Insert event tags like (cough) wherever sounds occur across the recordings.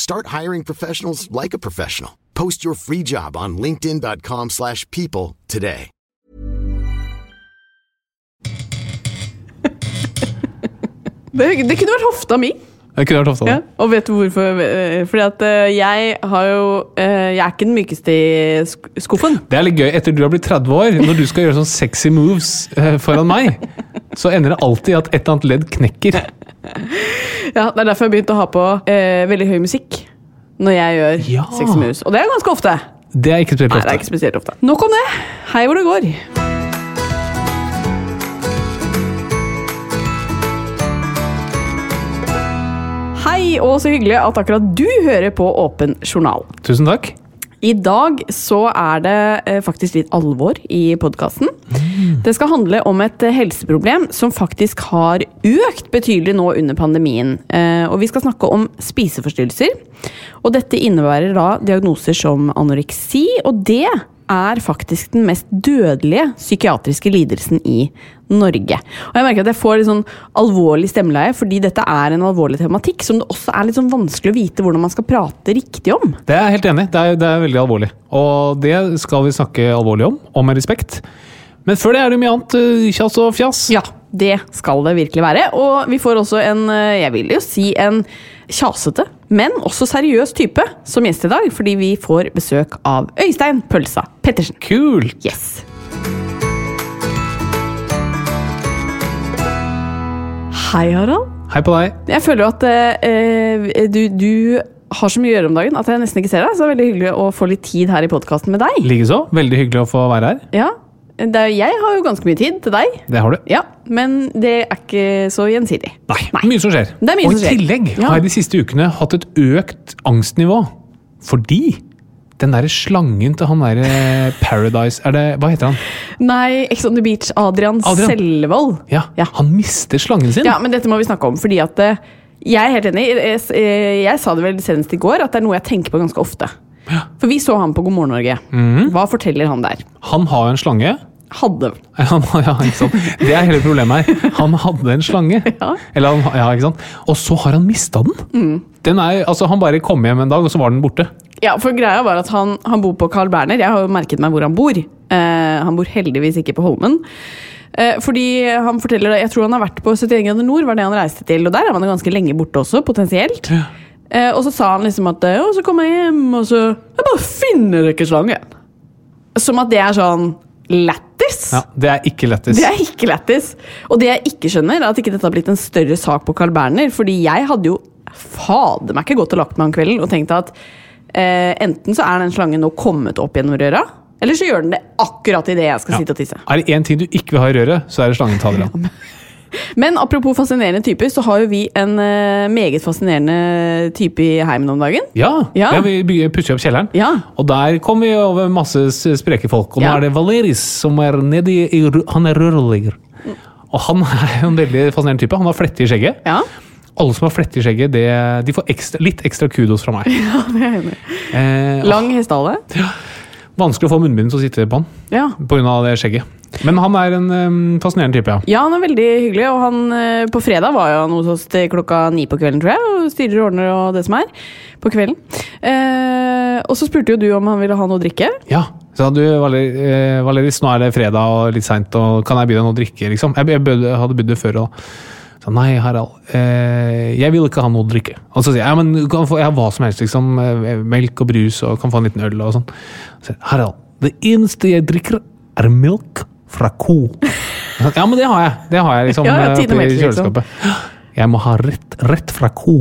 Start hiring professionals like a professional. Post your free job on linkedin.com/people slash people today. (laughs) Det, det kunne vært hofta mi. Det kunne vært hofta Ja, og vet du hvorfor? Eh, Fordi at eh, jeg har jo eh, Jeg er ikke den mykeste i skuffen. Det er litt gøy. Etter du har blitt 30 år, når du skal gjøre sånn sexy moves foran meg, så ender det alltid at et eller annet ledd knekker. (laughs) Ja, Det er derfor jeg har begynt å ha på eh, veldig høy musikk når jeg gjør Ja. Sex med Moves. Og det er ganske ofte. Det er ikke spesielt Nei, det er ofte. ikke spesielt ofte. Nok om det. Hei hvor det går. Hei, og så hyggelig at akkurat du hører på Åpen journal. Tusen takk. I dag så er det eh, faktisk litt alvor i podkasten. Det skal handle om et eh, helseproblem som faktisk har økt betydelig nå under pandemien. Eh, og vi skal snakke om spiseforstyrrelser. Og dette innebærer da diagnoser som anoreksi, og det er faktisk den mest dødelige psykiatriske lidelsen i Norge. Og jeg merker at jeg får litt sånn alvorlig stemmeleie, fordi dette er en alvorlig tematikk som det også er litt sånn vanskelig å vite hvordan man skal prate riktig om. Det er jeg helt enig i. Det, det er veldig alvorlig. Og det skal vi snakke alvorlig om, og med respekt. Men før det er det mye annet eh, og fjas. Ja, det skal det virkelig være. Og vi får også en, eh, jeg vil jo si en kjasete, men også seriøs type som gjest i dag, fordi vi får besøk av Øystein Pølsa Pettersen. Kult! Yes. Hei, Harald. Hei på deg. Jeg føler jo at eh, du, du har så mye å gjøre om dagen at jeg nesten ikke ser deg, så det er veldig hyggelig å få litt tid her i podkasten med deg. Likeså. Veldig hyggelig å få være her. Ja, det er, Jeg har jo ganske mye tid til deg. Det har du. Ja, men det er ikke så gjensidig. Nei, mye som skjer. Det er mye og som i tillegg Ja. har jeg de siste ukene hatt et økt angstnivå. Fordi den derre slangen til han derre Paradise er det, Hva heter han? Nei, Ex on the Beach, Adrian, Adrian. Selvold. Ja, Ja. Han mister slangen sin. Ja, men dette må vi snakke om, fordi at eh, jeg er helt enig. Jeg, jeg, jeg sa det vel senest i går, at det er noe jeg tenker på ganske ofte. Ja. For vi så han på God morgen Norge. Mm. Hva forteller han der? Han har en slange. Hadde (laughs) Han, ja, ikke sant? Det er hele problemet her. Han hadde en slange. (laughs) Ja. Eller han, ja? Og så har han mista den. Den er, altså, han bare kom hjem en dag, og så var den borte. Ja, for greia var at han, han bor på Carl Berner. Jeg har jo merket meg hvor han bor. Eh, han bor heldigvis ikke på Holmen. Eh, fordi han forteller Jeg tror han har vært på 71 grader nord, var det han reiste til. Og der er man ganske lenge borte også, potensielt. Eh, og så sa han liksom at Og så kommer jeg hjem, og så Jeg bare finner ikke slangen. Som at det er sånn lættis. Ja, Det er ikke lættis. Det er ikke lættis. Og det jeg ikke skjønner, er at ikke dette har blitt en større sak på Carl Berner. Fordi jeg hadde jo fader meg ikke gått og lagt meg om kvelden og tenkt at eh, enten så er den slangen nå kommet opp gjennom røra, eller så gjør den det akkurat idet jeg skal Ja. sitte og tisse. Er det én ting du ikke vil ha i røret, så er det slangen taler Adrian. (laughs) Men apropos fascinerende typer, så har jo vi en uh, meget fascinerende type i heimen om dagen. Ja, Ja. ja. vi bygger- pusser opp kjelleren. Ja. Og der kom vi over masse spreke folk. Og nå er det Valeris som er nedi i Han er rørlegger. Og han er jo en veldig fascinerende type. Han har flette i skjegget. Ja, Alle som har flette i skjegget, det, de får ekstra, litt ekstra kudos fra meg. (laughs) Ja, det er enig. Eh, Lang hestehale. Vanskelig å få munnbind til å sitte på han Ja. pga. det skjegget. Men han er en um, fascinerende type, ja. Ja, han er veldig hyggelig, og han, eh, på fredag var jo han hos oss til klokka ni på kvelden, tror jeg, og styrer og ordner og det som er, på kvelden. Eh, og så spurte jo du om han ville ha noe å drikke. Ja, så du, Valer- eh, Valeris, nå er det fredag og litt seint, og kan jeg by deg noe å drikke, liksom? Jeg, jeg bød, hadde bydd det før, og sa nei, Harald, eh, jeg vil ikke ha noe å drikke. Og så sier jeg ja, men du kan få jeg har hva som helst, liksom. eh, Melk og brus, og kan få en liten øl og sånn. Så sier Harald, det eneste jeg drikker, er melk fra ko. Ja, men det har jeg. Det har jeg liksom (laughs) Ja, ja, eh, oppi liksom. kjøleskapet. Jeg må ha rett, rett fra ko.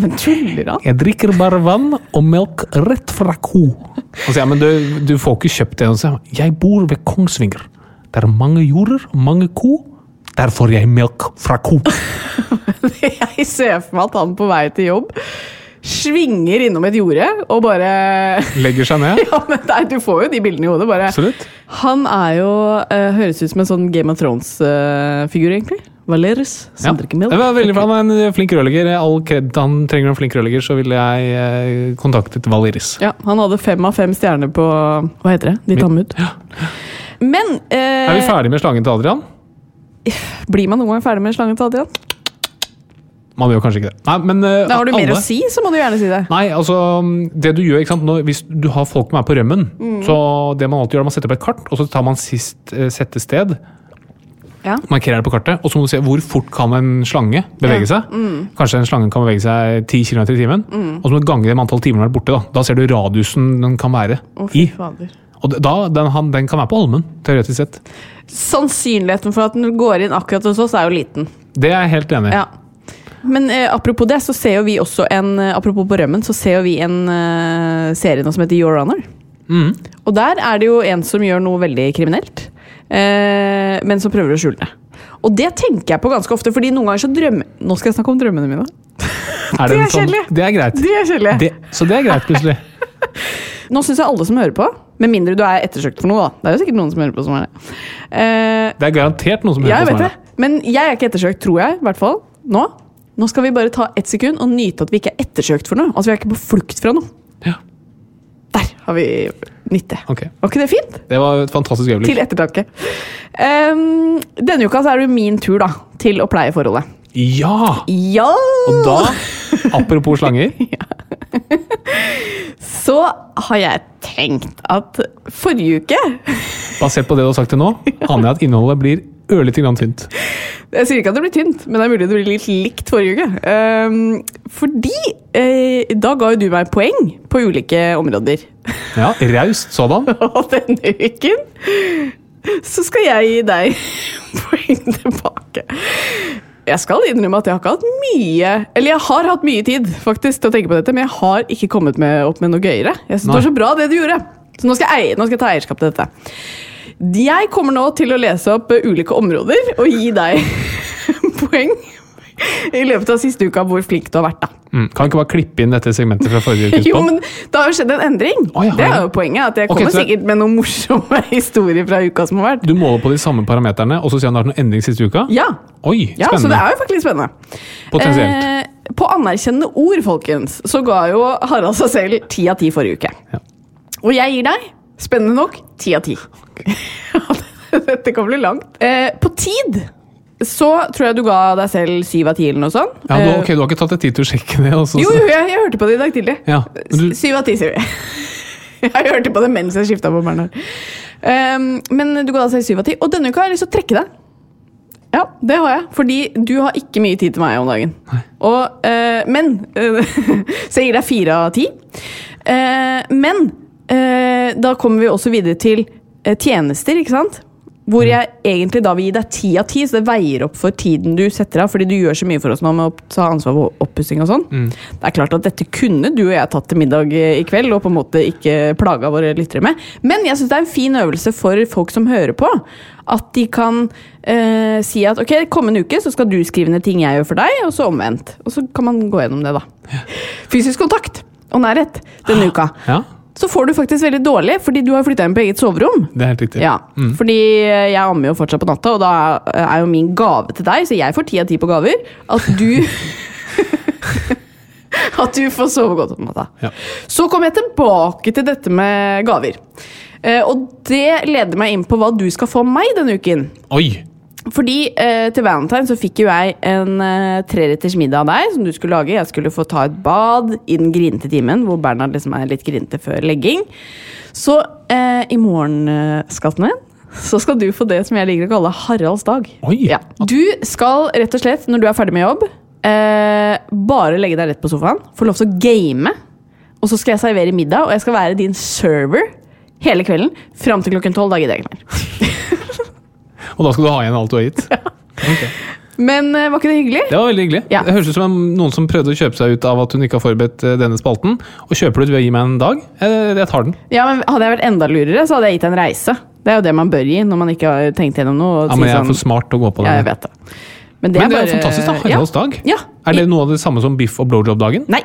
Men tuller han? Jeg drikker bare vann og melk rett fra ko. Og så jeg, men du, du får ikke kjøpt det. Og så jeg bor ved Kongsvinger. Det er mange jorder, mange ko. Der får jeg melk fra ko. (laughs) Jeg ser for meg at han på vei til jobb svinger innom et jorde og bare (laughs) Legger seg ned. Ja, men nei, du får jo de bildene i hodet. bare. Absolutt. Han er jo uh, Høres ut som en sånn Game of Thrones-figur, egentlig. Valeris. Ja. Som milk. Det var veldig bra. Han er en flink rørlegger. All kred han trenger en flink rørlegger, så ville jeg uh, kontaktet Valeris. Ja, han hadde fem av fem stjerner på Hva heter det? Ditt Ja. Men eh, Er vi ferdig med slangen til Adrian? Blir man noen gang ferdig med slangen til Adrian? Man gjør kanskje ikke det. Nei, men uh, Da har du mer å si, så må du gjerne si det. Nei, altså det du gjør? Når, Hvis du har folk er på rømmen, Mm. så det man alltid gjør, er man setter opp et kart, og så tar man sist uh, sette sted. Ja. Markerer det på kartet, og så må du se hvor fort kan en slange bevege Ja. Mm. seg. Kanskje en slange kan bevege seg 10 km i timen. Og så må du gange det med antall timer den har vært borte. Da. da ser du radiusen den kan være oh, i. Og da, den, han, den kan være på Holmen, teoretisk sett. Sannsynligheten for at den går inn akkurat hos oss, er jo liten. Det er jeg helt enig i. Ja. Men eh, apropos det, så ser jo vi også en eh, Apropos på rømmen, så ser jo vi en eh, serie nå som heter Your Honor. Mm. Og der er det jo en som gjør noe veldig kriminelt, eh, men som prøver å skjule det. Og det tenker jeg på ganske ofte, fordi noen ganger så drømmer Nå skal jeg snakke om drømmene mine. Er Det det, er sånn- Det er greit. Det er kjedelige. Det, så det er greit, plutselig. (laughs) Nå syns jeg alle som hører på, med mindre du er ettersøkt for noe, da. Det er jo sikkert noen som hører på som er det. Eh, Det er garantert noen som hører på som er det. Men jeg er ikke ettersøkt, tror jeg. I hvert fall nå. Nå skal vi bare ta ett sekund og nyte at vi ikke er ettersøkt for noe. Altså, vi er ikke på flukt fra noe. Ja, Der har vi nytte. Okay. ok. Var ikke det fint? Det var et fantastisk øyeblikk. Til ettertanke. Um, denne uka så er det min tur da, til å pleie forholdet. Ja! Ja! Og da, apropos slanger (laughs) (laughs) Så har jeg tenkt at forrige uke (laughs) Basert på det du har sagt til nå, aner jeg at innholdet blir ørlite grann tynt. Jeg sier ikke at det blir tynt, men det er mulig det blir litt likt forrige uke. Um, fordi eh, da ga jo du meg poeng på ulike områder. (laughs) Ja, Raust sådan. Og denne uken så skal jeg gi deg poeng tilbake. Jeg skal innrømme at jeg har ikke hatt mye Eller jeg har hatt mye tid faktisk til å tenke på dette, men jeg har ikke kommet med, opp med noe gøyere. Jeg synes Det var så bra det du gjorde. Så nå skal, jeg, nå skal jeg ta eierskap til dette. Jeg kommer nå til å lese opp ulike områder og gi deg (laughs) poeng (laughs) i løpet av siste uka hvor flink du har vært. da. Mm. Kan ikke bare klippe inn dette segmentet fra forrige ukes (laughs) Jo, men det har jo skjedd en endring. Oh, ja, det er jo poenget. at Jeg okay, kommer sikkert med noen morsomme (laughs) historier fra uka som har vært. Du måler på de samme parameterne, og så sier han det har vært noen endring siste uka? Ja, Oi, spennende. ja så det er jo faktisk spennende. Potensielt. Eh, på anerkjennende ord, folkens, så ga jo Harald seg selv ti av ti forrige uke. Ja. Og jeg gir deg, spennende nok, ti av ti. Dette kan bli langt. Eh, på tid så tror jeg du ga deg selv syv av ti eller noe sånt. Ja, du, Eh, ok, du har ikke tatt deg tid til å sjekke det? Også, Jo, jo, jeg, jeg hørte på det i dag tidlig. Ja, du, Syv av ti, sier vi. (laughs) Jeg hørte på det mens jeg skifta på Bernhard. Um, men du ga deg selv syv av ti. Og denne uka har jeg lyst til å trekke deg. Ja, det har jeg. Fordi du har ikke mye tid til meg om dagen. Og, uh, men (laughs) Så jeg gir deg fire av ti. Uh, men uh, da kommer vi også videre til tjenester, ikke sant? Hvor jeg egentlig da vil gi deg ti av ti, så det veier opp for tiden du setter av. Fordi du gjør så mye for oss nå med å ta ansvar for oppussing og sånn. Det er klart at dette kunne du og jeg tatt til middag i kveld, og på en måte ikke plaga våre lyttere med. Men jeg syns det er en fin øvelse for folk som hører på. At de kan eh, si at ok, kommende uke så skal du skrive ned ting jeg gjør for deg, og så omvendt. Og så kan man gå gjennom det, da. Fysisk kontakt og nærhet denne uka. ja, Så får du faktisk veldig dårlig, fordi du har flytta inn på eget soverom. det er helt riktig. Ja, fordi jeg ammer jo fortsatt på natta, og da er jo min gave til deg, så jeg får ti av ti på gaver, at du (laughs) At du får sove godt om natta. Ja. Så kom jeg tilbake til dette med gaver. Eh, og det leder meg inn på hva du skal få meg denne uken. Oi! Fordi eh, til valentine så fikk jo jeg en eh, treretters middag av deg som du skulle lage. Jeg skulle få ta et bad i den grinete timen, hvor Bernhard liksom er litt grinete før legging. Så eh, i morgen, eh, skatten min, så skal du få det som jeg liker å kalle Haralds dag. Oi. Ja. Du skal rett og slett, når du er ferdig med jobb, eh, bare legge deg rett på sofaen. Få lov til å game. Og så skal jeg servere middag, og jeg skal være din server hele kvelden. Fram til klokken tolv. Da gidder jeg ikke mer. (laughs) Og da skal du ha igjen alt du har gitt? (laughs) Okay. Men eh, var ikke det hyggelig? Det var veldig hyggelig. Ja. Det høres ut som en- noen som prøvde å kjøpe seg ut av at hun ikke har forberedt eh, denne spalten. Og kjøper du ut ved å gi meg en dag? Jeg, jeg tar den. Ja, men Hadde jeg vært enda lurere, så hadde jeg gitt deg en reise. Det er jo det man bør gi når man ikke har tenkt gjennom noe. og Ja, men jeg er sånn- for smart til å gå på Ja, jeg vet det. Men det, Men det er bare- fantastisk, da. Haralds dag. Ja. Er det noe av det samme som biff og blowjob-dagen? Nei.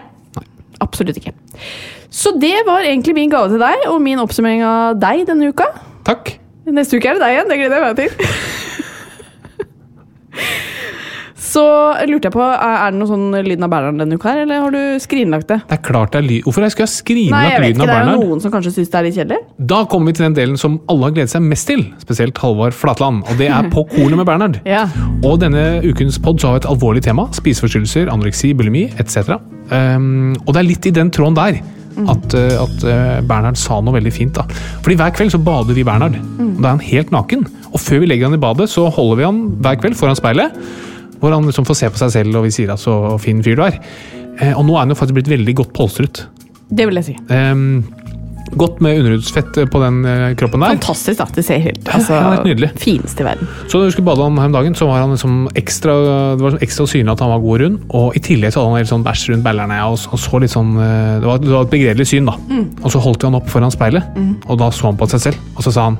Absolutt ikke. Så det var egentlig min gave til deg, og min oppsummering av deg denne uka. Takk. Neste uke er det deg igjen. Det gleder jeg meg til. (laughs) Så lurte jeg på, er det noe sånn lyden av Bernhard denne uka her, eller har du skrinlagt det? Det er klart det er lyd... Hvorfor jeg Nei, skrinlagt jeg vet lyden ikke. av Det er jo noen som kanskje syns det er litt kjedelig. Da kommer vi til den delen som alle har gledet seg mest til, spesielt Halvard Flatland. Og det er På (laughs) kornet med Bernhard. Ja. Og denne ukens pod har vi et alvorlig tema. Spiseforstyrrelser, anoreksi, bulimi etc. Um, og det er litt i den tråden der at, uh, at uh, Bernhard sa noe veldig fint. da. Fordi hver kveld så bader vi Bernhard. Mm. Da er han helt naken. Og før vi legger han i badet, så holder vi han hver kveld foran speilet. Hvor han liksom får se på seg selv, og vi sier at så fin fyr du er. Eh, og nå er han jo faktisk blitt veldig godt polstret. Det vil jeg si. Um, godt med underhudsfett på den eh, kroppen der. Fantastisk at det ser helt altså, Ja, helt nydelig. fineste i verden. Så når vi skulle bade han her om dagen, så var han liksom ekstra det var sånn ekstra synlig at han var god og rund. Og i tillegg så hadde han helt sånn bæsj rundt ballerne. Og så- så litt sånn, eh, det, var, det var et begredelig syn, da. Og så holdt vi han opp foran speilet, og da så han på seg selv. Og så sa han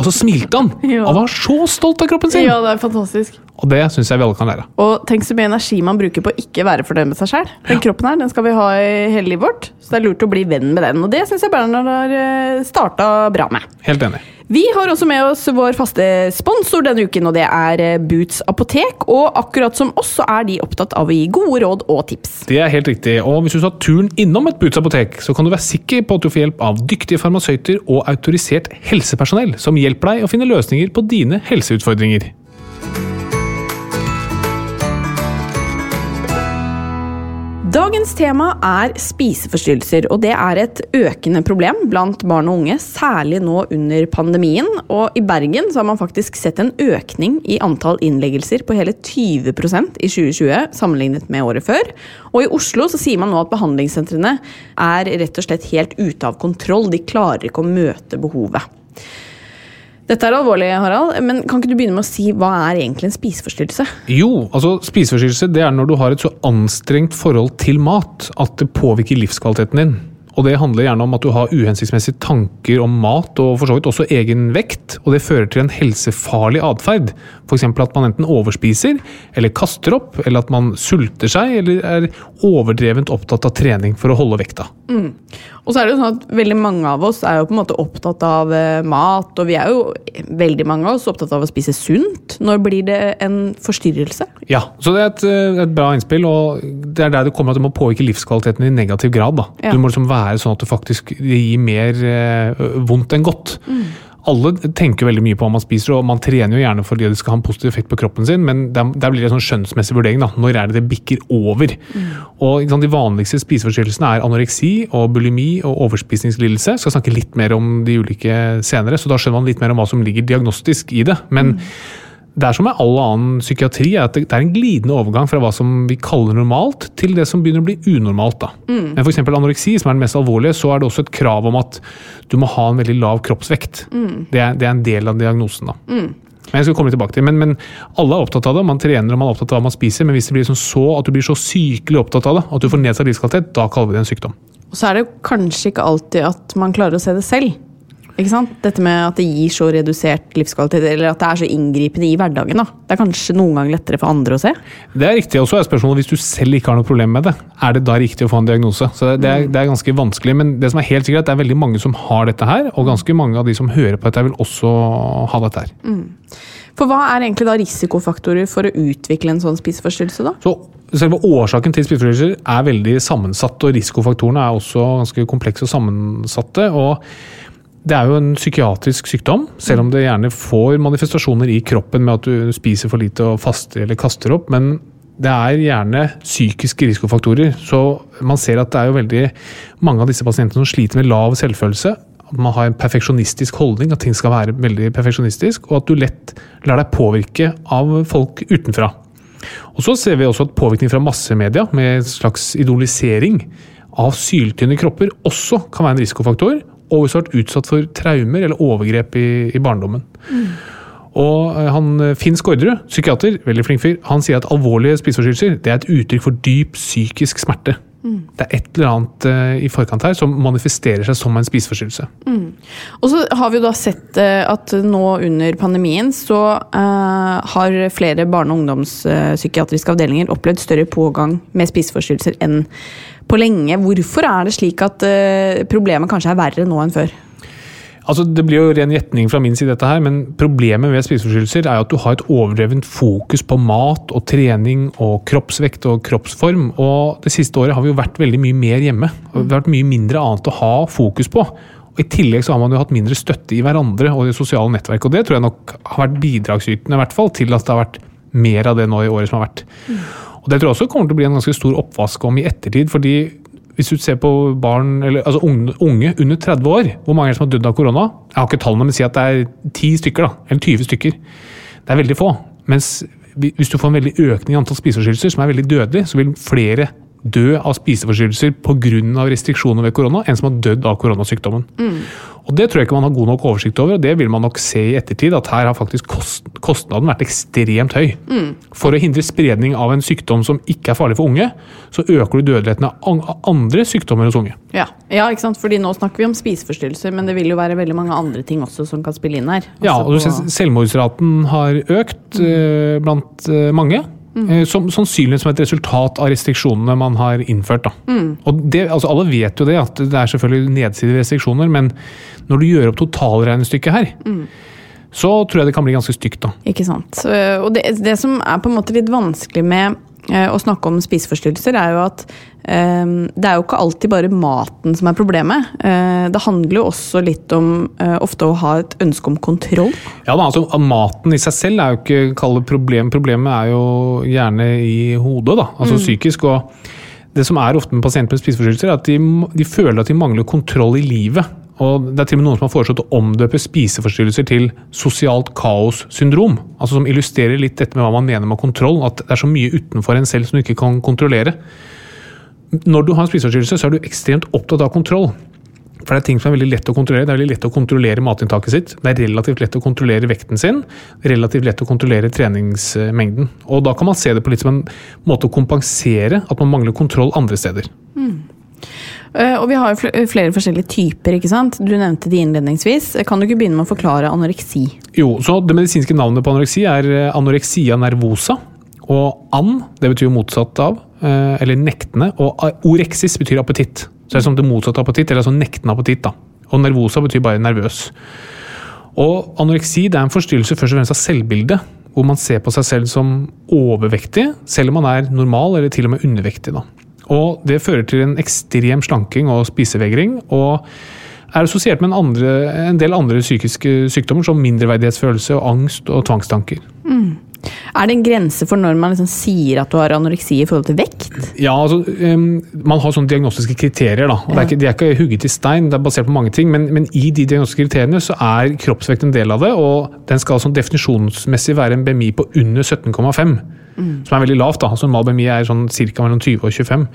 Og så smilte han! (laughs) Ja. Og var så stolt av kroppen sin! Ja, det er fantastisk. Og det syns jeg vi alle kan lære av. Og tenk så mye energi man bruker på å ikke være fornøyd med seg sjøl. Den kroppen her, den skal vi ha i hele livet vårt, så det er lurt å bli venn med den. Og det syns jeg Bernhard har starta bra med. Helt enig. Vi har også med oss vår faste sponsor denne uken, og det er eh, Boots apotek. Og akkurat som oss, så er de opptatt av å gi gode råd og tips. Det er helt riktig, og hvis du tar turen innom et Boots apotek, så kan du være sikker på at du får hjelp av dyktige farmasøyter og autorisert helsepersonell som hjelper deg å finne løsninger på dine helseutfordringer. Dagens tema er spiseforstyrrelser, og det er et økende problem blant barn og unge, særlig nå under pandemien. Og i Bergen har man faktisk sett en økning i antall innleggelser på hele 20% i 2020 sammenlignet med året før. Og i Oslo så sier man nå at behandlingssentrene er rett og slett helt ute av kontroll. De klarer ikke å møte behovet. Dette er alvorlig, Harald, men kan ikke du begynne med å si hva er egentlig en spiseforstyrrelse? Jo, altså spiseforstyrrelse det er når du har et så anstrengt forhold til mat at det påvirker livskvaliteten din. Og det handler gjerne om at du har uhensiktsmessige tanker om mat, og for så vidt også egen vekt, og det fører til en helsefarlig atferd. F.eks. at man enten overspiser, eller kaster opp, eller at man sulter seg, eller er overdrevent opptatt av trening for å holde vekta. Og så er det jo sånn at veldig mange av oss er jo på en måte opptatt av eh, mat, og vi er jo veldig mange av oss opptatt av å spise sunt. Når blir det en forstyrrelse? Ja, så det er et, eh, et bra innspill, og det er der det kommer at det må påvirke livskvaliteten i negativ grad. Da. Ja. Du må liksom være sånn at det faktisk gir mer eh, vondt enn godt. Alle tenker veldig mye på hva man spiser, og man trener jo gjerne fordi det skal ha en positiv effekt på kroppen sin, men der, der blir det en sånn skjønnsmessig vurdering. da. Når er det det bikker over? Og ikke sant, De vanligste spiseforstyrrelsene er anoreksi og bulimi og overspisingslidelse. Skal snakke litt mer om de ulike senere, så da skjønner man litt mer om hva som ligger diagnostisk i det. Men det er som med all annen psykiatri, at det er en glidende overgang fra hva som vi kaller normalt, til det som begynner å bli unormalt. Da. Men f.eks. anoreksi, som er den mest alvorlige, så er det også et krav om at du må ha en veldig lav kroppsvekt. Det, er, det er en del av diagnosen. da. Men jeg skal komme tilbake til, men, men alle er opptatt av det, man trener og man er opptatt av hva man spiser, men hvis det blir sånn så at du blir så sykelig opptatt av det, at du får nedsatt livskvalitet, da kaller vi det en sykdom. Og så er det kanskje ikke alltid at man klarer å se det selv. Ikke sant? Dette med at det gir så redusert livskvalitet, eller at det er så inngripende i hverdagen. da. Det er kanskje noen ganger lettere for andre å se. Det er riktig, og så er spørsmålet hvis du selv ikke har noe problem med det, er det da riktig å få en diagnose? Så det er, det er ganske vanskelig, men det som er helt sikkert, det er veldig mange som har dette her, og ganske mange av de som hører på dette, vil også ha dette her. For hva er egentlig da risikofaktorer for å utvikle en sånn spiseforstyrrelse, da? Så selve årsaken til spiseforstyrrelser er veldig sammensatt, og risikofaktorene er også ganske komplekse og sammensatte. og det er jo en psykiatrisk sykdom, selv om det gjerne får manifestasjoner i kroppen med at du spiser for lite og faster eller kaster opp. Men det er gjerne psykiske risikofaktorer. Så man ser at det er jo veldig mange av disse pasientene som sliter med lav selvfølelse. At man har en perfeksjonistisk holdning, at ting skal være veldig perfeksjonistisk. Og at du lett lar deg påvirke av folk utenfra. Og så ser vi også at påvirkning fra massemedia, med en slags idolisering av syltynne kropper, også kan være en risikofaktor og hvis vært utsatt for traumer eller overgrep i, i barndommen. Mm. Og eh, han, eh, Finn Skårderud, psykiater, veldig flink fyr, han sier at alvorlige spiseforstyrrelser er et uttrykk for dyp psykisk smerte. Mm. Det er et eller annet uh, i forkant her som manifesterer seg som en spiseforstyrrelse. Mm. Og så har vi jo da sett uh, at nå under pandemien så uh, har flere barne- og ungdomspsykiatriske avdelinger opplevd større pågang med spiseforstyrrelser enn på lenge. Hvorfor er det slik at uh, problemet kanskje er verre nå enn før? Altså, det blir jo ren gjetning fra min side, dette her, men problemet ved spiseforstyrrelser er at du har et overdrevent fokus på mat og trening og kroppsvekt og kroppsform. Og det siste året har vi jo vært veldig mye mer hjemme. Det har vært mye mindre annet å ha fokus på. Og I tillegg så har man jo hatt mindre støtte i hverandre og i sosiale nettverk. Og det tror jeg nok har vært bidragsytende hvert fall, til at det har vært mer av det nå i året som har vært. Og Det tror jeg også kommer til å bli en ganske stor oppvask om i ettertid. fordi hvis du ser på barn, eller, altså unge, unge, under 30 år, hvor mange er det som har dødd av korona? Jeg har ikke tallene, men si at det er 10 stykker, da, eller 20 stykker. Det er veldig få. Mens hvis du får en veldig økning i antall spiseforstyrrelser, som er veldig dødelig, så vil flere dø av spiseforstyrrelser pga. restriksjoner ved korona enn som har dødd av koronasykdommen. Mm. Og Det tror jeg ikke man har god nok oversikt over, og det vil man nok se i ettertid. At her har faktisk kost, kostnaden vært ekstremt høy. Mm. For å hindre spredning av en sykdom som ikke er farlig for unge, så øker du dødeligheten av andre sykdommer hos unge. Ja. ja, ikke sant? Fordi nå snakker vi om spiseforstyrrelser, men det vil jo være veldig mange andre ting også som kan spille inn her. Altså ja, og på... selvmordsraten har økt mm. uh, blant uh, mange. Mm. Som, sannsynligvis som et resultat av restriksjonene man har innført. Mm. Og det, altså Alle vet jo det, at det er selvfølgelig nedsidige restriksjoner, men når du gjør opp totalregnestykket her, mm. så tror jeg det kan bli ganske stygt. da. Ikke sant. Og det, det som er på en måte litt vanskelig med Eh, å snakke om spiseforstyrrelser, er jo at det er jo ikke alltid bare maten som er problemet. Uh, det handler jo også litt om uh, ofte å ha et ønske om kontroll. Ja, altså Maten i seg selv er jo ikke kallet problem. Problemet er jo gjerne i hodet, da, altså mm. psykisk. og det som er ofte med pasienter med spiseforstyrrelser, er at de, de føler at de mangler kontroll i livet. Og Det er til og med noen som har foreslått å omdøpe spiseforstyrrelser til sosialt kaos-syndrom. Altså Som illustrerer litt dette med hva man mener med kontroll. At det er så mye utenfor en selv som du ikke kan kontrollere. Når du har en spiseforstyrrelse, så er du ekstremt opptatt av kontroll. For det er ting som er veldig lett å kontrollere. Det er veldig lett å kontrollere matinntaket sitt. Det er relativt lett å kontrollere vekten sin. Relativt lett å kontrollere treningsmengden. Og da kan man se det på litt som en måte å kompensere at man mangler kontroll andre steder. Mm. Eh, og vi har jo flere forskjellige typer, ikke sant? Du nevnte de innledningsvis. Kan du ikke begynne med å forklare anoreksi? Jo, så Det medisinske navnet på anoreksi er anoreksia nervosa. Og an, det betyr motsatt av, eh, eller nektende. Og orexis betyr appetitt. Så det er som det motsatte av appetitt, eller altså nektende appetitt. da. Og nervosa betyr bare nervøs. Og anoreksi det er en forstyrrelse først og fremst av selvbildet. Hvor man ser på seg selv som overvektig, selv om man er normal eller til og med undervektig. da. Og det fører til en ekstrem slanking og spisevegring. og er assosiert med en, andre, en, del andre psykiske sykdommer, som mindreverdighetsfølelse, og angst og tvangstanker. Mm. Er det en grense for når man liksom sier at du har anoreksi i forhold til vekt? Ja, altså, um, Man har sånne diagnostiske kriterier. da, og ja. er ikke, De er ikke hugget i stein, det er basert på mange ting. Men, men, i de diagnostiske kriteriene så er kroppsvekt en del av det. Og den skal sånn definisjonsmessig være en BMI på under 17,5 mm. som er veldig lavt. da, altså Normal BMI er sånn ca. mellom 20 og 25.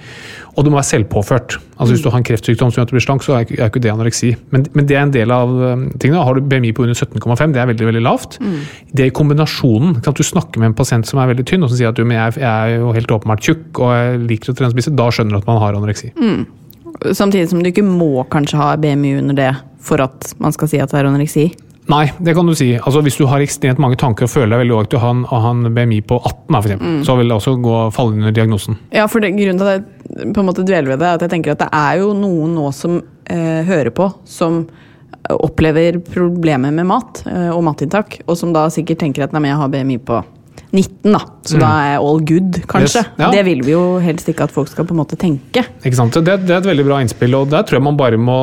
Og det må være selvpåført. Altså Hvis du har en kreftsykdom som gjør at du blir slank, så er er ikke det anoreksi. Men, men, det er en del av um, tingene. Har du BMI på under 17,5, det er veldig veldig lavt. Mm. Det i kombinasjonen at du snakker med en pasient som er veldig tynn, og som sier at du, jeg, jeg er jo helt åpenbart tjukk og jeg liker å trene spise, da skjønner du at man har anoreksi. Mm. Samtidig som du ikke må kanskje ha BMI under det for at man skal si at det er anoreksi? Nei, det kan du si. Altså, hvis du har ekstremt mange tanker og føler deg veldig overvektig og har en BMI på 18, for eksempel, mm. så vil det også gå, falle under diagnosen. Ja, for det, grunnen til at jeg på en måte dveler ved det, er at jeg tenker at det er jo noen nå som eh, hører på, som opplever problemer med mat eh, og matinntak, og som da sikkert tenker at nei, men jeg har BMI på 19, da. Så da er all good, kanskje. Mm. Yes, ja. Det vil vi jo helst ikke at folk skal på en måte tenke. Ikke sant? Det, det er et veldig bra innspill, og der tror jeg man bare må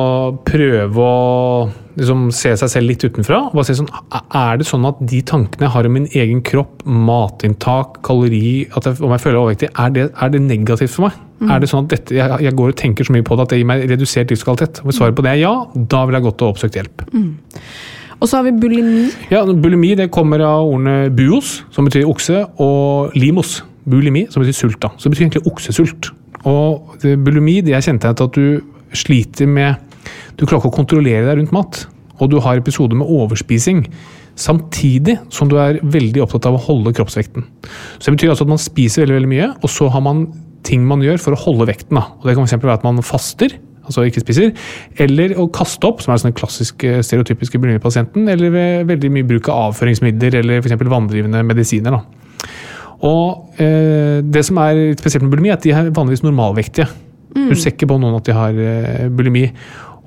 prøve å liksom, se seg selv litt utenfra. og Bare se sånn, er det sånn at de tankene jeg har om min egen kropp, matinntak, kalori, at jeg, om jeg føler overvektig, er det, er det negativt for meg? Er det sånn at dette, jeg, jeg går og tenker så mye på det at det gir meg redusert livskvalitet? Hvis svaret på det er ja, da vil jeg gått og oppsøkt hjelp. Og så har vi bulimi. Ja, Bulimi det kommer av ordene buos, som betyr okse, og limos, bulimi, som betyr sult. da. Så det betyr egentlig oksesult. Og det- bulimi det jeg kjente at du sliter med Du klarer ikke å kontrollere deg rundt mat. Og du har episoder med overspising. Samtidig som du er veldig opptatt av å holde kroppsvekten. Så det betyr altså at man spiser veldig, veldig mye, og så har man ting man gjør for å holde vekten. Da. Og det kan f.eks. være at man faster, altså ikke spiser, eller å kaste opp, som er den klassiske stereotypiske bulimipasienten, eller ved veldig mye bruk av avføringsmidler eller f.eks. vanndrivende medisiner. Da. Og eh, det som er spesielt med bulimi, er at de er vanligvis normalvektige. Du ser ikke på noen at de har eh, bulimi.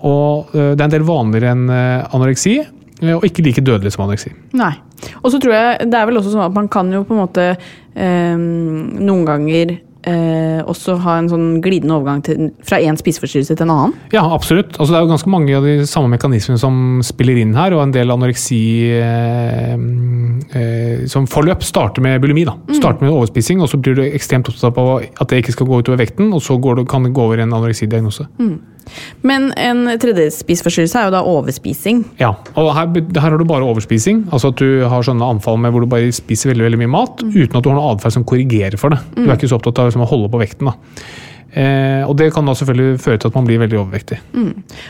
Og eh, det er en del vanligere enn eh, anoreksi, eh, og ikke like dødelig som anoreksi. Nei. Og så tror jeg det er vel også sånn at man kan jo på en måte eh, noen ganger eh, også ha en sånn glidende overgang til, fra én spiseforstyrrelse til en annen. Ja, absolutt. Altså, det er jo ganske mange av de samme mekanismene som spiller inn her, og en del anoreksi eh, som forløp starter med bulimi. da. Starter med overspising, og så blir du ekstremt opptatt av at det ikke skal gå utover vekten, og så går det, kan det gå over i en anoreksidiagnose. Men en tredje spiseforstyrrelse er jo da overspising. Ja, og her, her har du bare overspising. Altså at du har sånne anfall med hvor du bare spiser veldig, veldig mye mat uten at du har noe atferd som korrigerer for det. Du er ikke så opptatt av liksom, å holde på vekten. da. Eh, og det kan da selvfølgelig føre til at man blir veldig overvektig.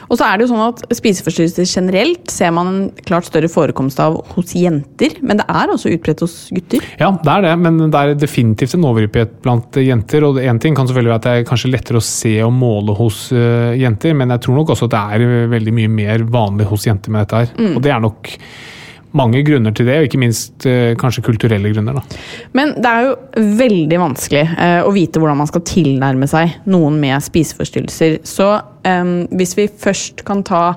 Og så er det jo sånn at spiseforstyrrelser generelt ser man en klart større forekomst av hos jenter, men det er også utbredt hos gutter. Ja, det er det, men det er definitivt en overhyppighet blant jenter. Og én ting kan selvfølgelig være at det er kanskje lettere å se og måle hos uh, jenter, men jeg tror nok også at det er veldig mye mer vanlig hos jenter med dette her. Og det er nok mange grunner til det, og ikke minst eh, kanskje kulturelle grunner. da. Men det er jo veldig vanskelig eh, å vite hvordan man skal tilnærme seg noen med spiseforstyrrelser. Så eh, hvis vi først kan ta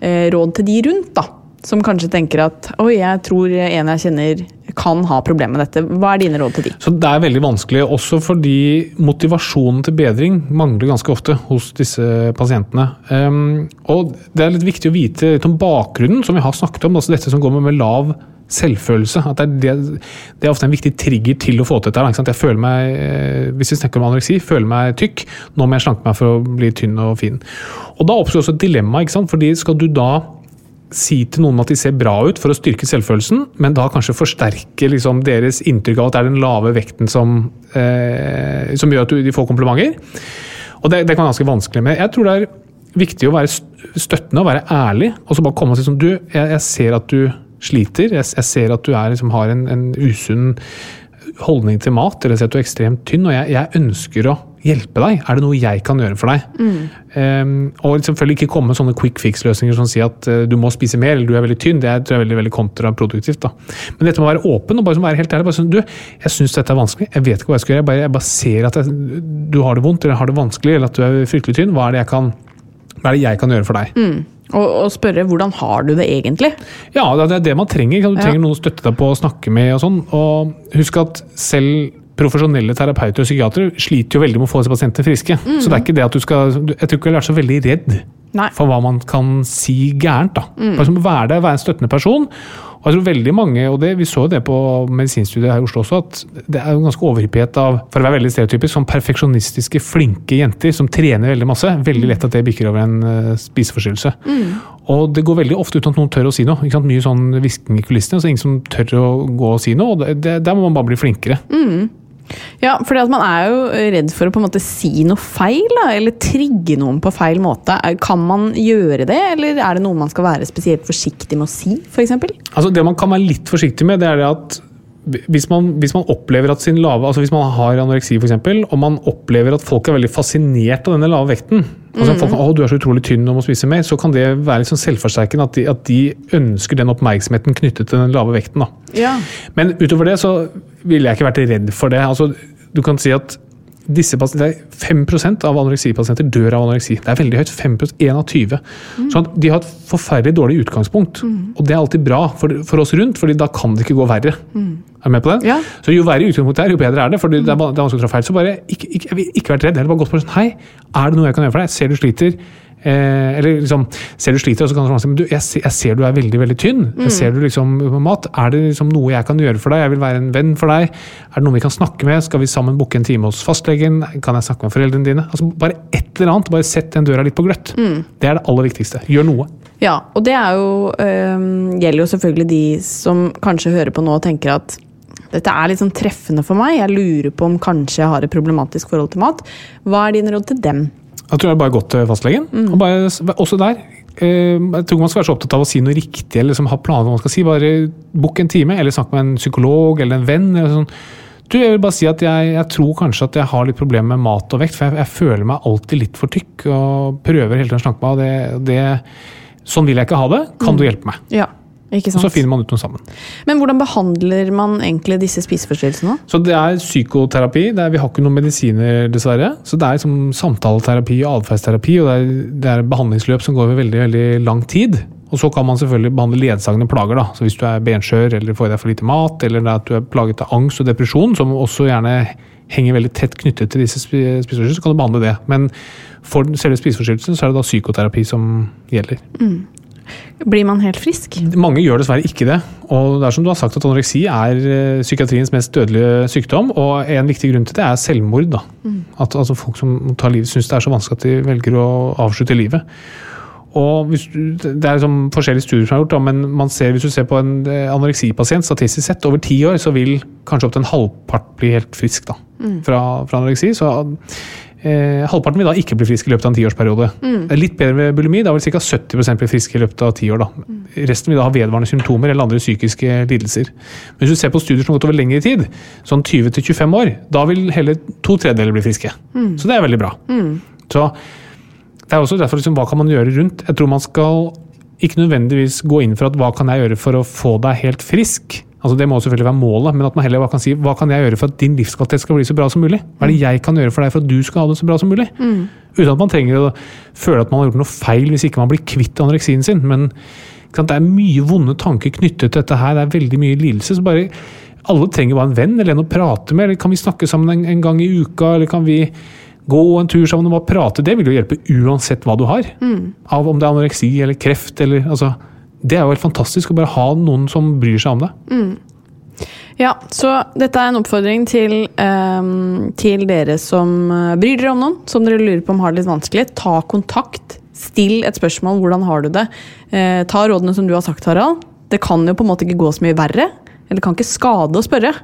eh, råd til de rundt, da, som kanskje tenker at oi, jeg tror en jeg kjenner kan ha problemer med dette. Hva er dine råd til de? Så det er veldig vanskelig, også fordi motivasjonen til bedring mangler ganske ofte hos disse pasientene. Um, og det er litt viktig å vite litt om bakgrunnen, som vi har snakket om. altså Dette som går med, med lav selvfølelse. at det er, det, er ofte en viktig trigger til å få til dette. ikke? Jeg føler meg, eh, Hvis vi snakker om anoreksi, føler meg tykk. Nå må jeg slanke meg for å bli tynn og fin. Og Da oppstår også et dilemma. ikke sant? Fordi skal du da si til noen at de ser bra ut for å styrke selvfølelsen, men da kanskje forsterke liksom deres inntrykk av at det er den lave vekten som, eh, som gjør at de får komplimenter. Og det, det kan være ganske vanskelig. Men jeg tror det er viktig å være støttende og være ærlig. Og så bare komme og si sånn Du, jeg, jeg ser at du sliter. Jeg, jeg ser at du er, liksom, har en, en usunn holdning til mat, eller ser at du er ekstremt tynn, og jeg, jeg ønsker å hjelpe deg. Er det noe jeg kan gjøre for deg? Um, og selvfølgelig ikke komme med sånne quick fix-løsninger som sier at uh, du må spise mer eller du er veldig tynn. Det er, tror jeg er veldig, veldig kontraproduktivt. da. Men dette med å være åpen og bare være helt ærlig. bare sånn, du, Jeg syns dette er vanskelig, jeg vet ikke hva jeg skal gjøre. Jeg bare, jeg bare ser at jeg, du har det vondt eller har det vanskelig eller at du er fryktelig tynn. Hva er det jeg kan, hva er det jeg kan gjøre for deg? Og, og spørre hvordan har du det egentlig? Ja, det er det man trenger. Du trenger Du Ja. noen å støtte deg på å snakke med. og sånn. Og husk at selv profesjonelle terapeuter og psykiatere sliter jo veldig med å få disse pasientene friske. Så det er ikke det at du skal Jeg tror ikke du vært så veldig redd Nei. for hva man kan si gærent. da. Bare som være der, være en støttende person. Og jeg tror veldig mange, og det, Vi så jo det på medisinstudiet her i Oslo også, at det er jo ganske overhyppighet av for å være veldig stereotypisk, sånn perfeksjonistiske, flinke jenter som trener veldig masse. Veldig lett at det bikker over en uh, spiseforstyrrelse. Og det går veldig ofte uten at noen tør å si noe. ikke sant? Mye sånn hvisking i kulissene, så ingen som tør å gå og si noe. og det, det, Der må man bare bli flinkere. Ja, for man er jo redd for å på en måte si noe feil, da, eller trigge noen på feil måte. Kan man gjøre det, eller er det noe man skal være spesielt forsiktig med å si, f.eks.? Altså Det man kan være litt forsiktig med, det er det at hvis man, hvis man opplever at sin lave altså Hvis man har anoreksi, for eksempel, og man opplever at folk er veldig fascinert av denne lave vekten altså folk, å, du er så utrolig tynn og må spise mer, så kan det være sånn selvforsterkende at de, at de ønsker den oppmerksomheten knyttet til den lave vekten. da. Ja. Men utover det så ville jeg ikke vært redd for det. Altså, du kan si at disse pasienter, 5% av anoreksipasienter dør av anoreksi. Det er veldig høyt. 5 1 av 20. Så de har et forferdelig dårlig utgangspunkt. Og det er alltid bra for, for oss rundt, fordi da kan det ikke gå verre. Er du med på det? Ja. Så jo verre utgangspunktet er, jo bedre er det. For det er, det er vanskelig å trå feil. Så bare ikke, ikke, jeg vil ikke vært redd. Heller bare gått på sånn Hei, er det noe jeg kan gjøre for deg? Ser du sliter? Eh, eller liksom, ser du sliter, så kan du si men du, jeg, ser- jeg ser du er veldig veldig tynn. Jeg ser du liksom på mat. Er det liksom noe jeg kan gjøre for deg? Jeg vil være en venn for deg. Er det noe vi kan snakke med? Skal vi sammen booke en time hos fastlegen? Kan jeg snakke med foreldrene dine? Altså Bare et eller annet. Bare sett den døra litt på gløtt. Det er det aller viktigste. Gjør noe. Ja, og det er jo, øh, gjelder jo selvfølgelig de som kanskje hører på nå og tenker at dette er litt sånn treffende for meg. Jeg lurer på om kanskje jeg har et problematisk forhold til mat. Hva er dine råd til dem? Jeg tror jeg bare gått til fastlegen. Og bare, også der. Eh, jeg tror man skal være så opptatt av å si noe riktig eller liksom ha planer om hva man skal si. Bare bukk en time, eller snakk med en psykolog eller en venn. eller sånn. Du, jeg vil bare si at jeg, jeg tror kanskje at jeg har litt problemer med mat og vekt. For jeg, jeg føler meg alltid litt for tykk og prøver hele tiden å med meg. Og det, det, sånn vil jeg ikke ha det. Kan du hjelpe meg? Ja, Og så finner man ut noe sammen. Men hvordan behandler man egentlig disse spiseforstyrrelsene? Så det er psykoterapi. Det er, vi har ikke noen medisiner, dessverre. Så det er liksom samtaleterapi og atferdsterapi, og det er, det er behandlingsløp som går over veldig, veldig lang tid. Og så kan man selvfølgelig behandle ledsagende plager. da. Så Hvis du er benskjør eller får i deg for lite mat, eller er at du er plaget av angst og depresjon, som også gjerne henger veldig tett knyttet til disse spi- spiseforstyrrelsene, så kan du behandle det. Men for selve spiseforstyrrelsen så er det da psykoterapi som gjelder. Blir man helt frisk? Mange gjør dessverre ikke det. Og det er som du har sagt at anoreksi er eh, psykiatriens mest dødelige sykdom. Og en viktig grunn til det er selvmord. da. At altså, Folk som tar livet syns det er så vanskelig at de velger å avslutte livet. Og hvis Det er liksom forskjellige studier som er gjort, da, men man ser, hvis du ser på en eh, anoreksipasient statistisk sett over ti år, så vil kanskje opptil en halvpart bli helt frisk da, fra, fra anoreksi. Så eh, halvparten vil da ikke bli frisk i løpet av en tiårsperiode. Det er litt bedre ved bulimi. Da vil ca. 70 bli friske i løpet av ti år. Da. Resten vil da ha vedvarende symptomer eller andre psykiske lidelser. Men hvis du ser på studier som har gått over lengre tid, sånn 20-25 år, da vil hele to tredjedeler bli friske. Så det er veldig bra. Så det er også derfor liksom, hva kan man gjøre rundt. Jeg tror man skal ikke nødvendigvis gå inn for at hva kan jeg gjøre for å få deg helt frisk. Altså Det må selvfølgelig være målet, men at man heller kan si hva kan jeg gjøre for at din livskvalitet skal bli så bra som mulig? Hva er det jeg kan gjøre for deg for at du skal ha det så bra som mulig? Uten at man trenger å føle at man har gjort noe feil hvis ikke man blir kvitt anoreksien sin. Men sant, det er mye vonde tanker knyttet til dette her, det er veldig mye lidelse. så bare alle trenger bare en venn eller en å prate med. eller Kan vi snakke sammen en, en gang i uka? eller kan vi gå en tur sammen og bare prate? Det vil jo hjelpe uansett hva du har. Av om det er anoreksi eller kreft eller altså, Det er jo helt fantastisk å bare ha noen som bryr seg om deg. Ja, så dette er en oppfordring til, um, til dere som eh, bryr dere om noen, som dere lurer på om har det litt vanskelig. Ta kontakt. Still et spørsmål. Hvordan har du det? Eh, ta rådene som du har sagt, Harald. Det kan jo på en måte ikke gå så mye verre. Det kan ikke skade å spørre.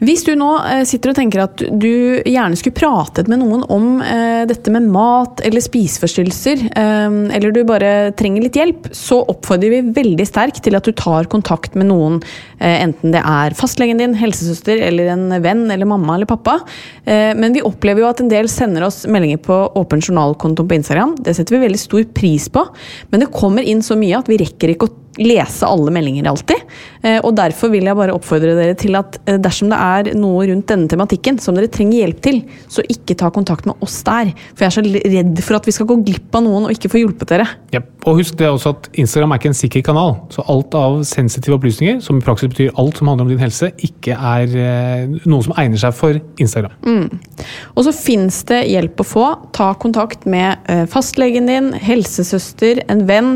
Hvis du nå eh, sitter og tenker at du gjerne skulle pratet med noen om eh, dette med mat eller spiseforstyrrelser, eh, eller du bare trenger litt hjelp, så oppfordrer vi veldig sterkt til at du tar kontakt med noen, eh, enten det er fastlegen din, helsesøster eller en venn eller mamma eller pappa. Eh, men vi opplever jo at en del sender oss meldinger på åpen journalkonto på Instagram. Det setter vi veldig stor pris på, men det kommer inn så mye at vi rekker ikke å lese alle meldinger alltid. Eh, Og derfor vil jeg bare oppfordre dere til at eh, dersom det er noe rundt denne tematikken som dere trenger hjelp til, så ikke ta kontakt med oss der. For jeg er så redd for at vi skal gå glipp av noen og ikke få hjulpet dere. Jep. Og husk det også at Instagram er ikke en sikker kanal. Så alt av sensitive opplysninger, som i praksis betyr alt som handler om din helse, ikke er eh, noe som egner seg for Instagram. Og så fins det hjelp å få. Ta kontakt med fastlegen din, helsesøster, en venn.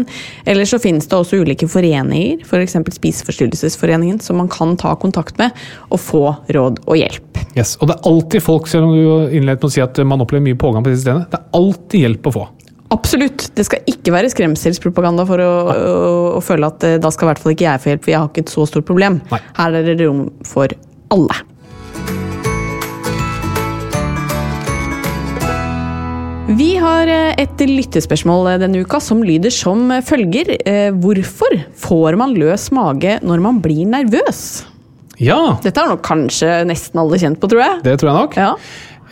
Eller så fins det også ulike foreninger, f.eks. Spiseforstyrrelsesforeningen, som man kan ta kontakt med og få råd og hjelp. Yes. Og det er alltid folk, selv om du innledet med å si at man opplever mye pågang på disse stedene, det er alltid hjelp å få. Absolutt. Det skal ikke være skremselspropaganda for å, å, å føle at eh, da skal i hvert fall ikke jeg få hjelp, for jeg har ikke et så stort problem. Nei. Her er det rom for alle. Vi har eh, et lyttespørsmål eh, denne uka som lyder som følger. Eh, Hvorfor får man løs mage når man blir nervøs? Ja, Dette har nok kanskje nesten alle kjent på, tror jeg. det tror jeg nok. Ja.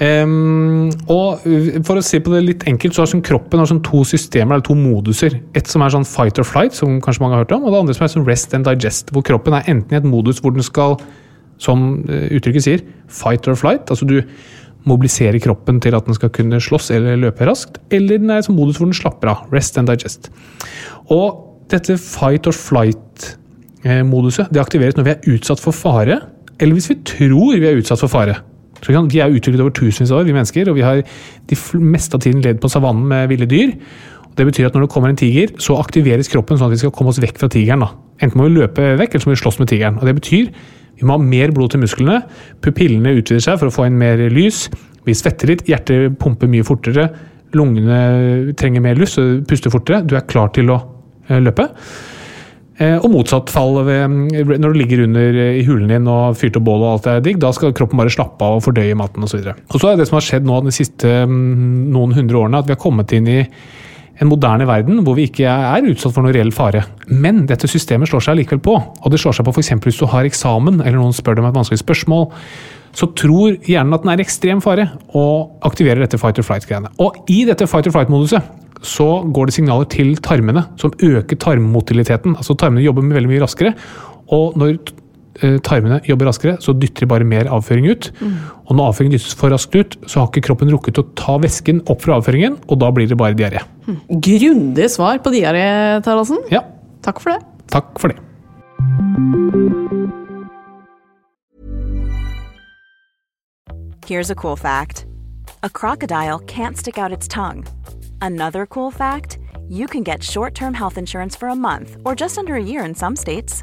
Um, og For å si på det litt enkelt, så har sånn kroppen har sånn to systemer, eller to moduser. Et som er sånn fight or flight, som kanskje mange har hørt om, og det andre som er sånn rest and digest. Hvor kroppen er enten i et modus hvor den skal, som uttrykket sier, fight or flight. Altså du, mobilisere kroppen til at den skal kunne slåss eller løpe raskt, eller den er i sånn modus hvor den slapper av. Rest and digest. Og dette fight or flight-moduset det aktiveres når vi er utsatt for fare, eller hvis vi tror vi er utsatt for fare. Vi er utviklet over tusenvis av år, vi mennesker, og vi har de meste av tiden levd på savannen med ville dyr. Og Det betyr at når det kommer en tiger, så aktiveres kroppen sånn at vi skal komme oss vekk fra tigeren. da. Enten må vi løpe vekk, eller så må vi slåss med tigeren. Og Det betyr vi må ha mer blod til musklene, pupillene utvider seg for å få inn mer lys, vi svetter litt, hjertet pumper mye fortere, lungene trenger mer luft, så du puster fortere, du er klar til å eh, løpe. Eh, Og motsatt fall når du ligger under eh, i hulen din og fyrt opp bål og alt er digg, da skal kroppen bare slappe av og fordøye maten osv. Og så er det som har skjedd nå de siste mm, noen hundre årene, at vi har kommet inn i en moderne verden hvor vi ikke er utsatt for noen reell fare. Men dette systemet slår seg likevel på. Og det slår seg på f.eks. hvis du har eksamen, eller noen spør deg om et vanskelig spørsmål. Så tror hjernen at den er ekstrem fare, og aktiverer dette fight or flight-greiene. Og i dette fight or flight-moduset så går det signaler til tarmene, som øker tarmmotiliteten. Altså tarmene jobber veldig mye raskere. Og når tarmene jobber raskere, så dytter de bare mer avføring ut. Og når avføringen dyttes for raskt ut, så har ikke kroppen rukket å ta væsken opp fra avføringen, og da blir det bare diaré. Grundig svar på diaré, Taraldsen. Ja, Takk for det. takk for det. Here's a cool fact a crocodile can't stick out its tongue. Another cool fact you can get short term health insurance for a month or just under a year in some states.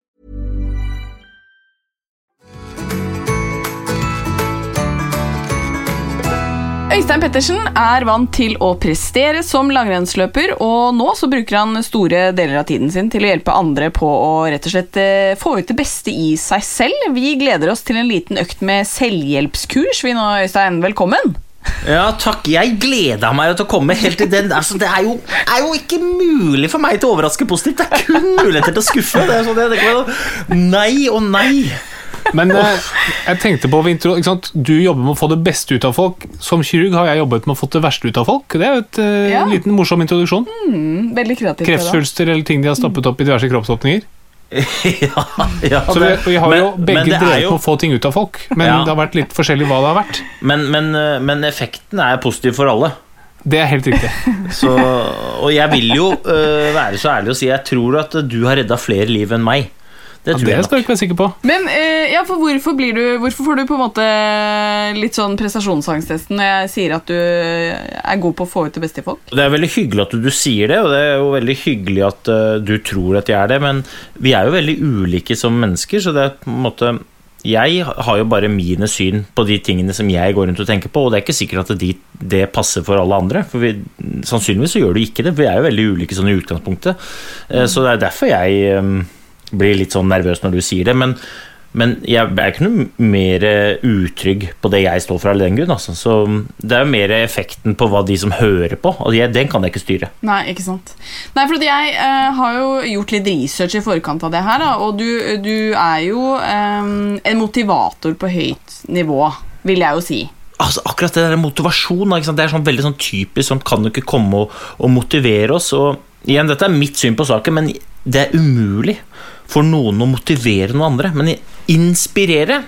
Øystein Pettersen er vant til å prestere som langrennsløper, og nå så bruker han store deler av tiden sin til å hjelpe andre på å rett og slett eh, få ut det beste i seg selv. Vi gleder oss til en liten økt med selvhjelpskurs. Vi nå, Øystein, velkommen! Ja, takk. Jeg gleda meg til å komme helt til den. Altså, det er jo, er jo ikke mulig for meg til å overraske positivt. Det er kun muligheter til å skuffe. Det er sånn, det, det være nei og nei. Men eh, jeg tenkte på intro, ikke sant? Du jobber med å få det beste ut av folk. Som kirurg har jeg jobbet med å få det verste ut av folk. Det er jo et eh, Ja. liten morsom introduksjon. Veldig kreativt. Kreftsvulster eller ting de har stappet opp i diverse kroppsåpninger. (laughs) ja, ja, Så vi, vi har men- jo begge det er drevet jo- med å få ting ut av folk, men Ja. det har vært litt forskjellig hva det har vært. Men, men, eh, men effekten er positiv for alle. Det er helt riktig. (laughs) Så, og jeg vil jo uh, være så ærlig å si jeg tror at du har redda flere liv enn meg. Det Ja, det jeg skal du ikke være sikker på. Men eh, ja, for hvorfor, blir du, hvorfor får du på en måte litt sånn prestasjonsangsttesten når jeg sier at du er god på å få ut det beste i folk? Det er veldig hyggelig at du, du sier det, og det er jo veldig hyggelig at uh, du tror at jeg er det, men vi er jo veldig ulike som mennesker, så det er på en måte jeg har jo bare mine syn på de tingene som jeg går rundt og tenker på, og det er ikke sikkert at det, det passer for alle andre. For vi, sannsynligvis så gjør det ikke det, for vi er jo veldig ulike sånn i utgangspunktet. Eh, Så det er derfor jeg eh, blir litt sånn nervøs når du sier det. Men, men jeg er ikke noe mer utrygg på det jeg står for av den grunn. Altså. Så det er jo mer effekten på hva de som hører på, og jeg, den kan jeg ikke styre. Nei, ikke sant. Nei, for jeg eh, har jo gjort litt research i forkant av det her, da, og du, du er jo eh, en motivator på høyt nivå, vil jeg jo si. altså, akkurat det der motivasjon? Det er sånn veldig sånn typisk sånn kan du ikke komme og, og motivere oss. Og igjen, dette er mitt syn på saken, men det er umulig for noen å motivere noen andre. Men inspirere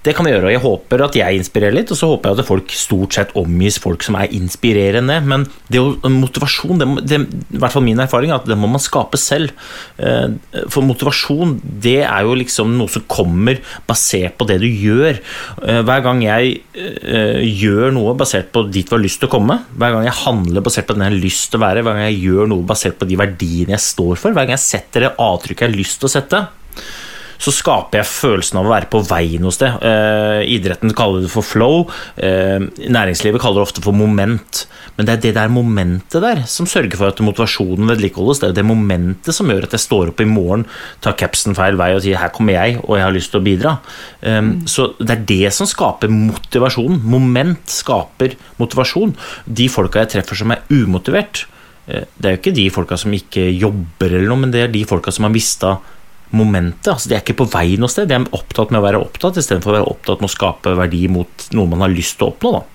det kan vi gjøre, og jeg håper at jeg inspirerer litt, og så håper jeg at folk stort sett omgis folk som er inspirerende. Men det motivasjon, det, det, i hvert fall min erfaring, er at det må man skape selv. Eh, for motivasjon, det er jo liksom noe som kommer basert på det du gjør. Eh, hver gang jeg eh, gjør noe basert på dit du har lyst til å komme, hver gang jeg handler basert på den jeg har lyst til å være, hver gang jeg gjør noe basert på de verdiene jeg står for, hver gang jeg setter det avtrykket jeg har lyst til å sette, så skaper jeg følelsen av å være på vei noe sted. Eh, idretten kaller det for flow, eh, næringslivet kaller det ofte for moment. Men det er det der momentet der som sørger for at motivasjonen vedlikeholdes. Det er det momentet som gjør at jeg står opp i morgen, tar capsen feil vei og sier 'her kommer jeg, og jeg har lyst til å bidra'. Um. Så det er det som skaper motivasjon. Moment skaper motivasjon. De folka jeg treffer som er umotivert, det er jo ikke de folka som ikke jobber, eller noe, men det er de folka som har mista momentet. altså De er ikke på vei noe sted, de er opptatt med å være opptatt istedenfor å være opptatt med å skape verdi mot noe man har lyst til å oppnå. da.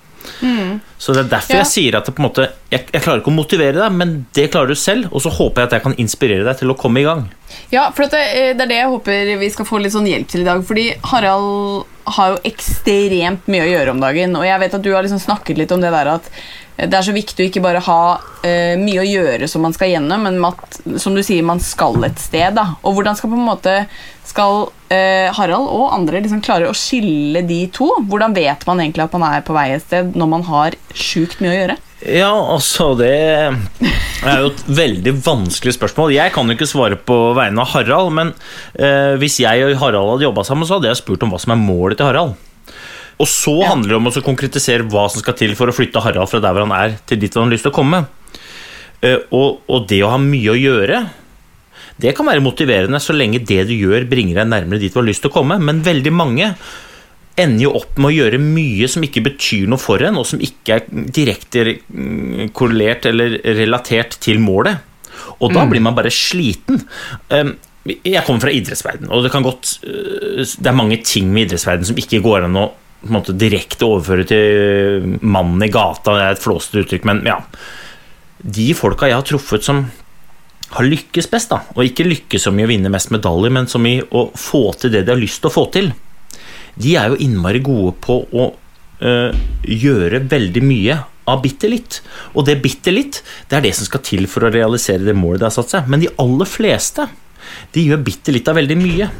Mm. Så Det er derfor ja. jeg sier at måte, jeg, jeg, klarer ikke å motivere deg, men det klarer du selv. Og så håper jeg at jeg kan inspirere deg til å komme i gang. Ja, for det, eh, det, er det jeg håper vi skal få litt sånn hjelp til i dag. Fordi Harald har jo ekstremt mye å gjøre om dagen. Og jeg vet at du har liksom snakket litt om det der at det er så viktig å ikke bare ha uh, mye å gjøre som man skal gjennom, men at som du sier, man skal et sted. Da. Og hvordan skal på en måte skal uh, Harald og andre liksom klare å skille de to? Hvordan vet man egentlig at man er på vei et sted når man har sjukt mye å gjøre? Ja, altså Det er jo et veldig vanskelig spørsmål. Jeg kan jo ikke svare på vegne av Harald, men eh, hvis jeg og Harald hadde jobba sammen, så hadde jeg spurt om hva som er målet til Harald. Og så ja. handler det om å konkretisere hva som skal til for å flytte Harald fra der hvor han er, til dit han har lyst til å komme. Eh, og, og, det å ha mye å gjøre, det kan være motiverende så lenge det du gjør, bringer deg nærmere dit du har lyst til å komme. Men veldig mange ender jo opp med å gjøre mye som ikke betyr noe for en, og som ikke er direkte korrelert eller relatert til målet. Og da mm. blir man bare sliten. Ehm, jeg kommer fra idrettsverden, og det kan godt eh, Det er mange ting med idrettsverden som ikke går an å måte direkte overføre til mannen i gata, det er et flåsete uttrykk, men ja. De folka jeg har truffet som har lykkes best, da, og ikke lykkes som i å vinne mest medaljer, men som i å få til det de har lyst til å få til, de er jo innmari gode på å øh, gjøre veldig mye av bitte litt. Og det bitte litt, det er det som skal til for å realisere det målet de har satt seg. Men de aller fleste, de gjør bitte litt av veldig mye.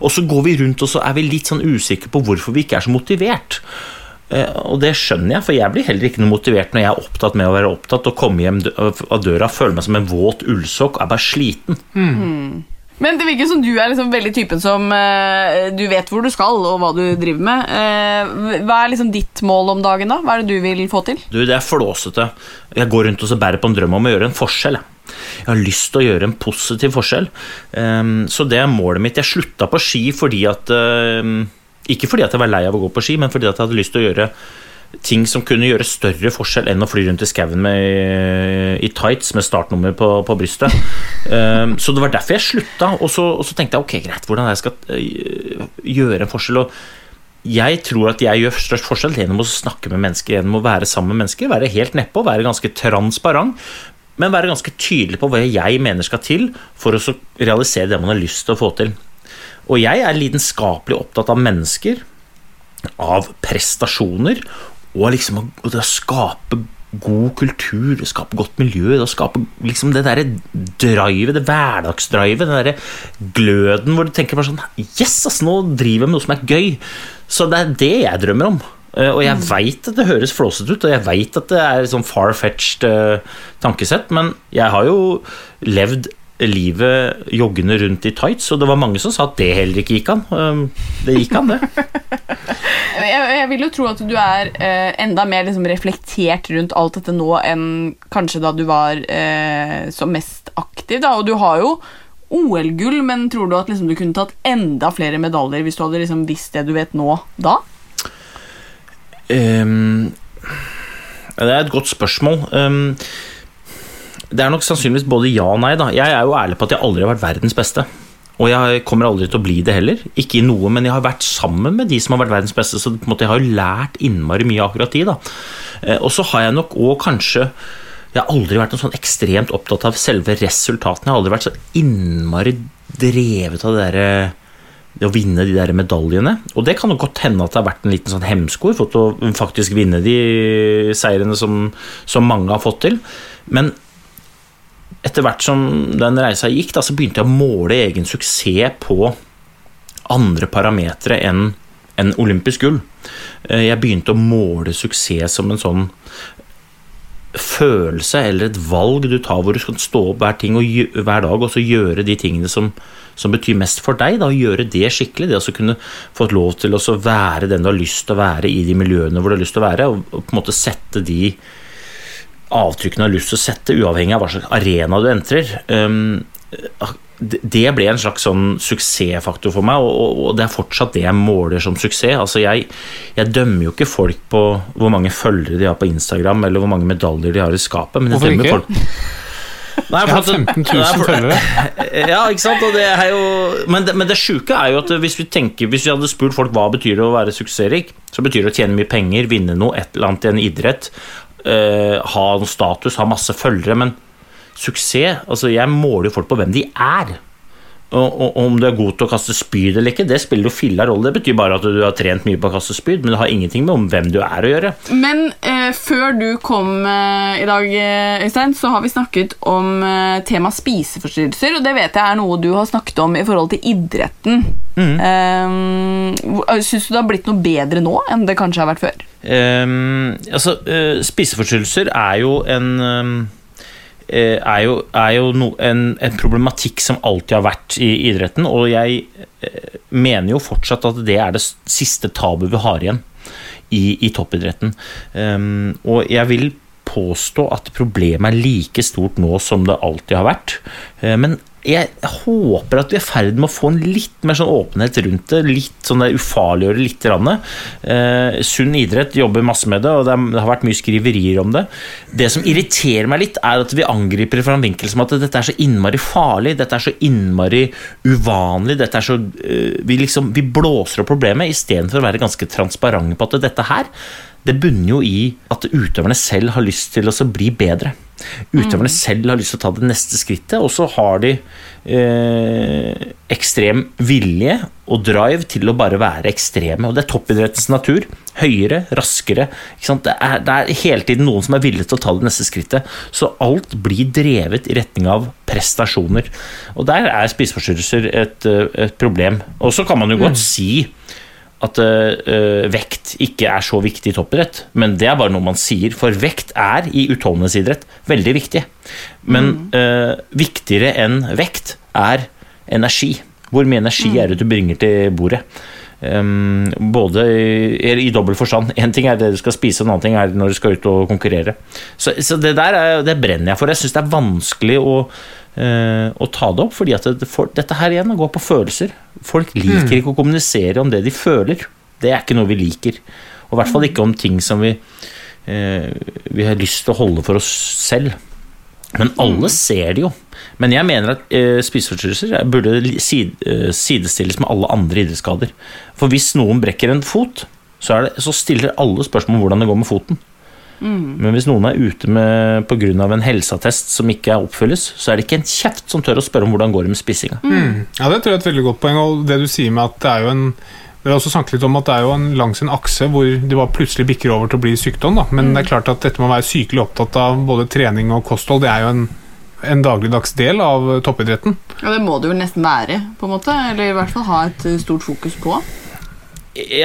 Og så går vi rundt og så er vi litt sånn usikre på hvorfor vi ikke er så motivert. Eh, og det skjønner jeg, for jeg blir heller ikke noe motivert når jeg er opptatt med å være opptatt og komme hjem av døra, føle meg som en våt ullsokk og er bare sliten. Mm. Men det virker som du er liksom veldig typen som uh, du vet hvor du skal, og hva du driver med. Uh, hva er liksom ditt mål om dagen, da? Hva er det du vil få til? Du, Det er flåsete. Jeg går rundt og så bærer på en drøm om å gjøre en forskjell. Jeg. Har lyst til å gjøre en positiv forskjell. Um, så det er målet mitt. Jeg slutta på ski fordi at ehm, Ikke fordi at jeg var lei av å gå på ski, men fordi at jeg hadde lyst til å gjøre ting som kunne gjøre større forskjell enn å fly rundt i skauen i tights med startnummer på, på brystet. Um, (laughs) så det var derfor jeg slutta. Og så, og så, tenkte jeg ok, greit, hvordan jeg skal uh, gjøre en forskjell. Og jeg tror at jeg gjør størst forskjell gjennom å snakke med mennesker, gjennom å være sammen med mennesker. Være helt nedpå, være ganske transparent men være ganske tydelig på hva jeg mener skal til for å realisere det man har lyst til å få til. Og jeg er lidenskapelig opptatt av mennesker, av prestasjoner, og liksom å, skape god kultur, skape godt miljø, å skape liksom det derre drivet, det hverdagsdrivet, den derre gløden hvor du tenker bare sånn Yes, ass, nå driver jeg med noe som er gøy. Så det er det jeg drømmer om. Eh, og jeg mm. veit at det høres flåsete ut, og jeg veit at det er sånn far-fetched uh, tankesett, men jeg har jo levd livet joggende rundt i tights, og det var mange som sa at det heller ikke gikk an. Um, det gikk an, det. (laughs) jeg, jeg, vil jo tro at du er eh, enda mer liksom, reflektert rundt alt dette nå enn kanskje da du var eh, som mest aktiv, da, og du har jo OL-gull, men tror du at liksom, du kunne tatt enda flere medaljer hvis du hadde liksom, visst det du vet nå da? Um, det er et godt spørsmål. Um, det er nok sannsynligvis både ja og nei. Da. Jeg er jo ærlig på at jeg aldri har vært verdens beste. og jeg kommer aldri til å bli det heller. Ikke i noe, men jeg har vært sammen med de som har vært verdens beste, så jeg har jo lært innmari mye akkurat de. Eh, og så har jeg nok òg kanskje Jeg har aldri vært noe sånn ekstremt opptatt av selve resultatene. Jeg har aldri vært så innmari drevet av det derre det å vinne de der medaljene. Og det kan jo godt hende at det har vært en liten sånn hemsko for å faktisk vinne de seirene som, som mange har fått til. Men etter hvert som den reisa gikk, da, så begynte jeg å måle egen suksess på andre parametere enn en olympisk gull. Eh, Jeg begynte å måle suksess som en sånn følelse eller et valg du tar hvor du skal stå opp hver, ting og, hver dag og så gjøre de tingene som, som betyr mest for deg. Da, og gjøre det skikkelig. Det å kunne få lov til å være den du har lyst til å være i de miljøene hvor du har lyst til å være, og, og på en måte sette de avtrykkene har lyst til å sette, uavhengig av hva slags arena du entrer. Um, det ble en slags sånn suksessfaktor for meg, og, det er fortsatt det jeg måler som suksess. Altså jeg, jeg dømmer jo ikke folk på hvor mange følgere de har på Instagram, eller hvor mange medaljer de har i skapet, men jeg Hvorfor dømmer ikke? folk Nei, Jeg har 15 000 Nei, for- følgere. (laughs) ja, ikke sant? Og det er jo, men det, men det sjuke er jo at hvis vi tenker Hvis vi hadde spurt folk hva betyr det å være suksessrik, så betyr det å tjene mye penger, vinne noe, et eller annet i en idrett, eh, ha en status, ha masse følgere. Men suksess Altså, jeg måler jo folk på hvem de er. Og, og om du er god til å kaste spyd eller ikke, det spiller jo filla rolle. Det betyr bare at du har trent mye på å kaste spyd, men det har ingenting med om hvem du er å gjøre. Men eh, før du kom eh, i dag, eh, Øystein, så har vi snakket om eh, tema spiseforstyrrelser, og det vet jeg er noe du har snakket om i forhold til idretten. Eh, Syns du det har blitt noe bedre nå enn det kanskje har vært før? Ehm, altså, eh, spiseforstyrrelser er jo en ehm, eh, er jo, er jo no, en, en problematikk som alltid har vært i idretten, og jeg eh, mener jo fortsatt at det er det siste tabu vi har igjen i, i toppidretten. Um, og jeg vil påstå at problemet er like stort nå som det alltid har vært. Uh, men jeg håper at vi er i ferd med å få en litt mer sånn åpenhet rundt det. Litt sånn der ufarliggjøre litt. Eh, sunn idrett jobber masse med det, og det, er, det har vært mye skriverier om det. Det som irriterer meg litt, er at vi angriper det fra en vinkel som at dette er så innmari farlig, dette er så innmari uvanlig, dette er så eh, vi, liksom, vi blåser opp problemet istedenfor å være ganske transparente på at dette her det bunner jo i at utøverne selv har lyst til å bli bedre. Utøverne selv har lyst til å ta det neste skrittet, og så har de eh, ekstrem vilje og drive til å bare være ekstreme. Og det er toppidrettens natur. Høyere, raskere. Det, er, det er hele tiden noen som er villig til å ta det neste skrittet. Så alt blir drevet i retning av prestasjoner. Og der er spiseforstyrrelser et, eh, et problem. Og så kan man jo godt si at øh, vekt ikke er så viktig i toppidrett, men det er bare noe man sier. For vekt er i utholdenhetsidrett veldig viktig. Men øh, viktigere enn vekt er energi. Hvor mye energi er det du bringer til bordet? Um, både i, i dobbel forstand. (laughs) Én ting er det du skal spise, en annen ting er når du skal ut og konkurrere. Så, så det der er, det brenner jeg for. Jeg syns det er vanskelig å, å ta det opp, fordi at det, for, dette her igjen går på følelser. Folk liker ikke å kommunisere om det de føler. Det er ikke noe vi liker. Og i hvert fall ikke om ting som vi, eh, vi har lyst til å holde for oss selv. Men alle ser det jo. Men jeg mener at eh, spiseforstyrrelser burde eh, sidestilles med alle andre idrettsskader. For hvis noen brekker en fot, så, er det, så stiller alle spørsmål om hvordan det går med foten. Men hvis noen er ute med pga. en helseattest som ikke oppfylles, så er det ikke en kjeft som tør å spørre om hvordan går det med spissinga. Ja, det tror jeg er et veldig godt poeng. Og det du sier med at det er jo en Vi har også snakket litt om at det er jo en langs en akse hvor det bare plutselig bikker over til å bli sykdom. Da. Men det er klart at dette med å være sykelig opptatt av både trening og kosthold, det er jo en, en dagligdags del av toppidretten. Ja, Det må det jo nesten være, på en måte. Eller i hvert fall ha et eh, stort fokus på.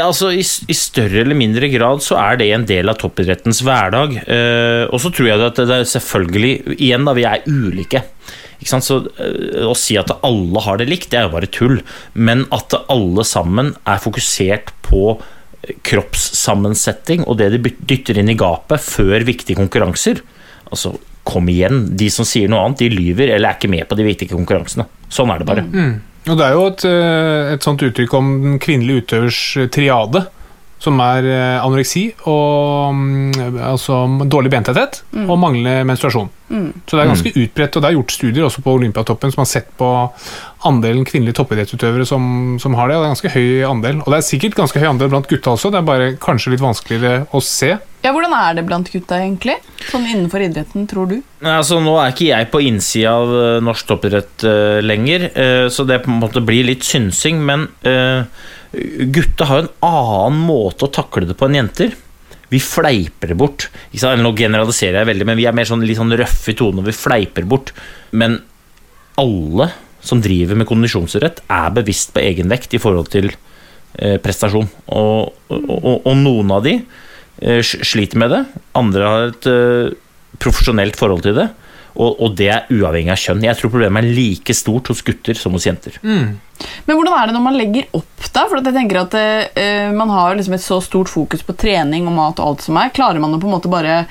Altså i, I større eller mindre grad så er det en del av toppidrettens hverdag. Uh, og så tror jeg at det er selvfølgelig Igjen, da, vi er ulike. Så eh, Å si at alle har det likt, det er jo bare tull. Men at alle sammen er fokusert på kroppssammensetting og det de dytter inn i gapet før viktige konkurranser. Altså, kom igjen. De som sier noe annet, de lyver eller er ikke med på de viktige konkurransene. Sånn er det bare. Og det er jo et, eh, et sånt uttrykk om den kvinnelige utøvers triade, som er eh, anoreksi og mm, altså dårlig bentetthet Mm. og manglende menstruasjon. Så det er ganske utbredt, og det er gjort studier også på Olympiatoppen som har sett på andelen kvinnelige toppidrettsutøvere som, som har det, og det er ganske høy andel. Og det er sikkert ganske høy andel blant gutta også, det er bare kanskje litt vanskeligere å se. Ja, Hvordan er det blant gutta, egentlig? Sånn innenfor idretten, tror du? Altså Nå er ikke jeg på innsida av eh, norsk toppidrett uh, lenger, uh, så det på en måte blir litt synsing. Men uh, gutta har en annen måte å takle det på enn jenter. Vi fleiper det bort. Nå generaliserer jeg veldig, men vi er mer sånn, litt sånn røffe i tonen. og Vi fleiper bort. Men alle som driver med kondisjonsidrett, er bevisst på egen vekt i forhold til prestasjon. Og, og, og, og noen av de sliter med det. Andre har et eh, profesjonelt forhold til det. Og, og det er uavhengig av kjønn. Jeg tror problemet er like stort hos gutter som hos jenter. Men hvordan er det når man legger opp, da? For at jeg tenker at uh, Man har liksom et så stort fokus på trening og mat og alt som er. Klarer man å på en måte bare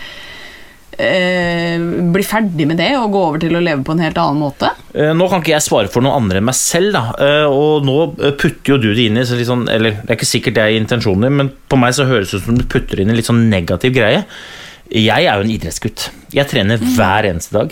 eh, bli ferdig med det og gå over til å leve på en helt annen måte? Eh, Nå kan ikke jeg svare for noen andre enn meg selv, da. Eh, Og nå eh, putter jo du det inn i sånn, Eller det er ikke sikkert det er intensjonen din, men på meg så høres det ut som du putter inn en litt sånn negativ greie. Jeg er jo en idrettsgutt. Jeg trener hver eneste dag.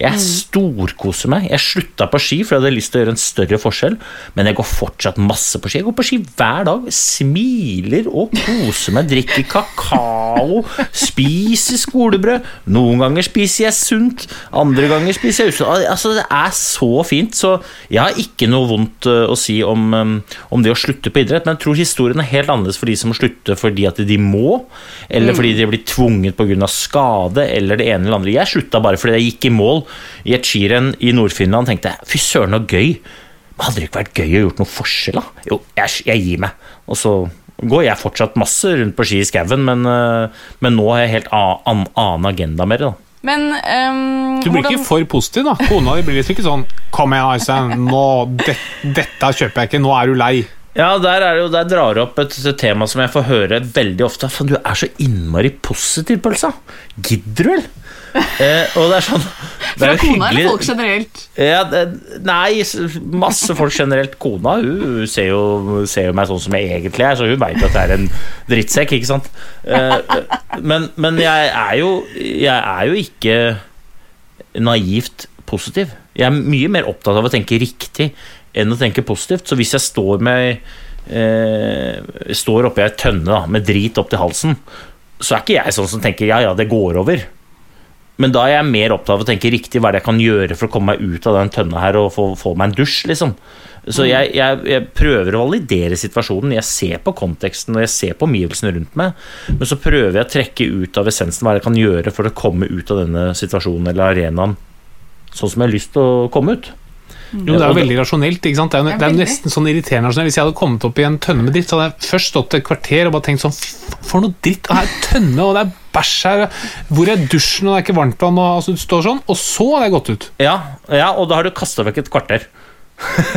Jeg storkoser meg. Jeg slutta på ski for jeg hadde lyst til å gjøre en større forskjell, men jeg går fortsatt masse på ski. Jeg går på ski hver dag. Smiler og koser meg. Drikker kakao. Spiser skolebrød. Noen ganger spiser jeg sunt, andre ganger spiser jeg usunt. Altså, det er så fint, så jeg har ikke noe vondt eh, å si om, eh, om det å slutte på idrett, men jeg tror historien er helt annerledes for de som slutter fordi at de må, eller fordi de blir tvunget pga. Skade, eller det ene eller andre. Jeg slutta bare fordi jeg gikk i mål i et skirenn i Nord-Finland tenkte jeg, fy søren, så gøy. Men hadde det ikke vært gøy å gjort noe forskjell, da? Jo, jeg, jeg gir meg. Og så går jeg fortsatt masse rundt på ski i skauen, men, eh, men nå har jeg helt annen, an, annen agenda med det. da. Men um, Du blir hvordan- ikke for positiv, da. Kona di blir liksom ikke sånn Kom igjen, Aystein, nå det, Dette kjøper jeg ikke, nå er du lei. Ja, der, er det jo, der drar du opp et tema som jeg får høre veldig ofte. Faen, du er så innmari positiv, Pølsa. Gidder du vel? Eh, og det er sånn (laughs) Det Fra er jo kona eller folk generelt? Ja, det, nei, masse folk generelt. Kona hun ser jo, ser jo meg sånn som jeg egentlig er, så hun veit at jeg er en drittsekk, ikke sant. Eh, men, men jeg er jo Jeg er jo ikke naivt positiv. Jeg er mye mer opptatt av å tenke riktig enn å tenke positivt. Så hvis jeg står med eh, Står oppi ei tønne da, med drit opp til halsen, så er ikke jeg sånn som tenker ja, ja, det går over. Men da er jeg mer opptatt av å tenke riktig hva er det jeg kan gjøre for å komme meg ut av den tønna her og få, få meg en dusj, liksom. Så jeg, jeg, jeg prøver å validere situasjonen. Jeg ser på konteksten og jeg ser på omgivelsene rundt meg. Men så prøver jeg å trekke ut av essensen hva jeg kan gjøre for å komme ut av denne situasjonen eller arenaen sånn som jeg har lyst til å komme ut. Jo, det er jo veldig rasjonelt. ikke sant? Det er, jo, det er jo nesten sånn irriterende rasjonelt. Hvis jeg hadde kommet opp i en tønne med dritt, så hadde jeg først stått et kvarter og bare tenkt sånn for noe dritt! Og her er tønne, og det er bæsj her. Hvor er dusjen, og det er ikke varmtvann, og altså, du står sånn. Og så hadde jeg gått ut. Ja, ja og da har du kasta vekk et kvarter.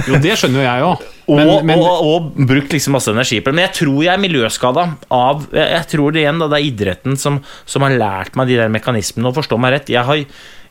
Jo, det skjønner jo jeg òg. (laughs) Og, Men, men og, og brukt liksom masse energi på det. Men jeg tror jeg er miljøskada av Jeg jeg tror det igjen da, det er idretten som, som har lært meg de der mekanismene. Og forstå meg rett, jeg har,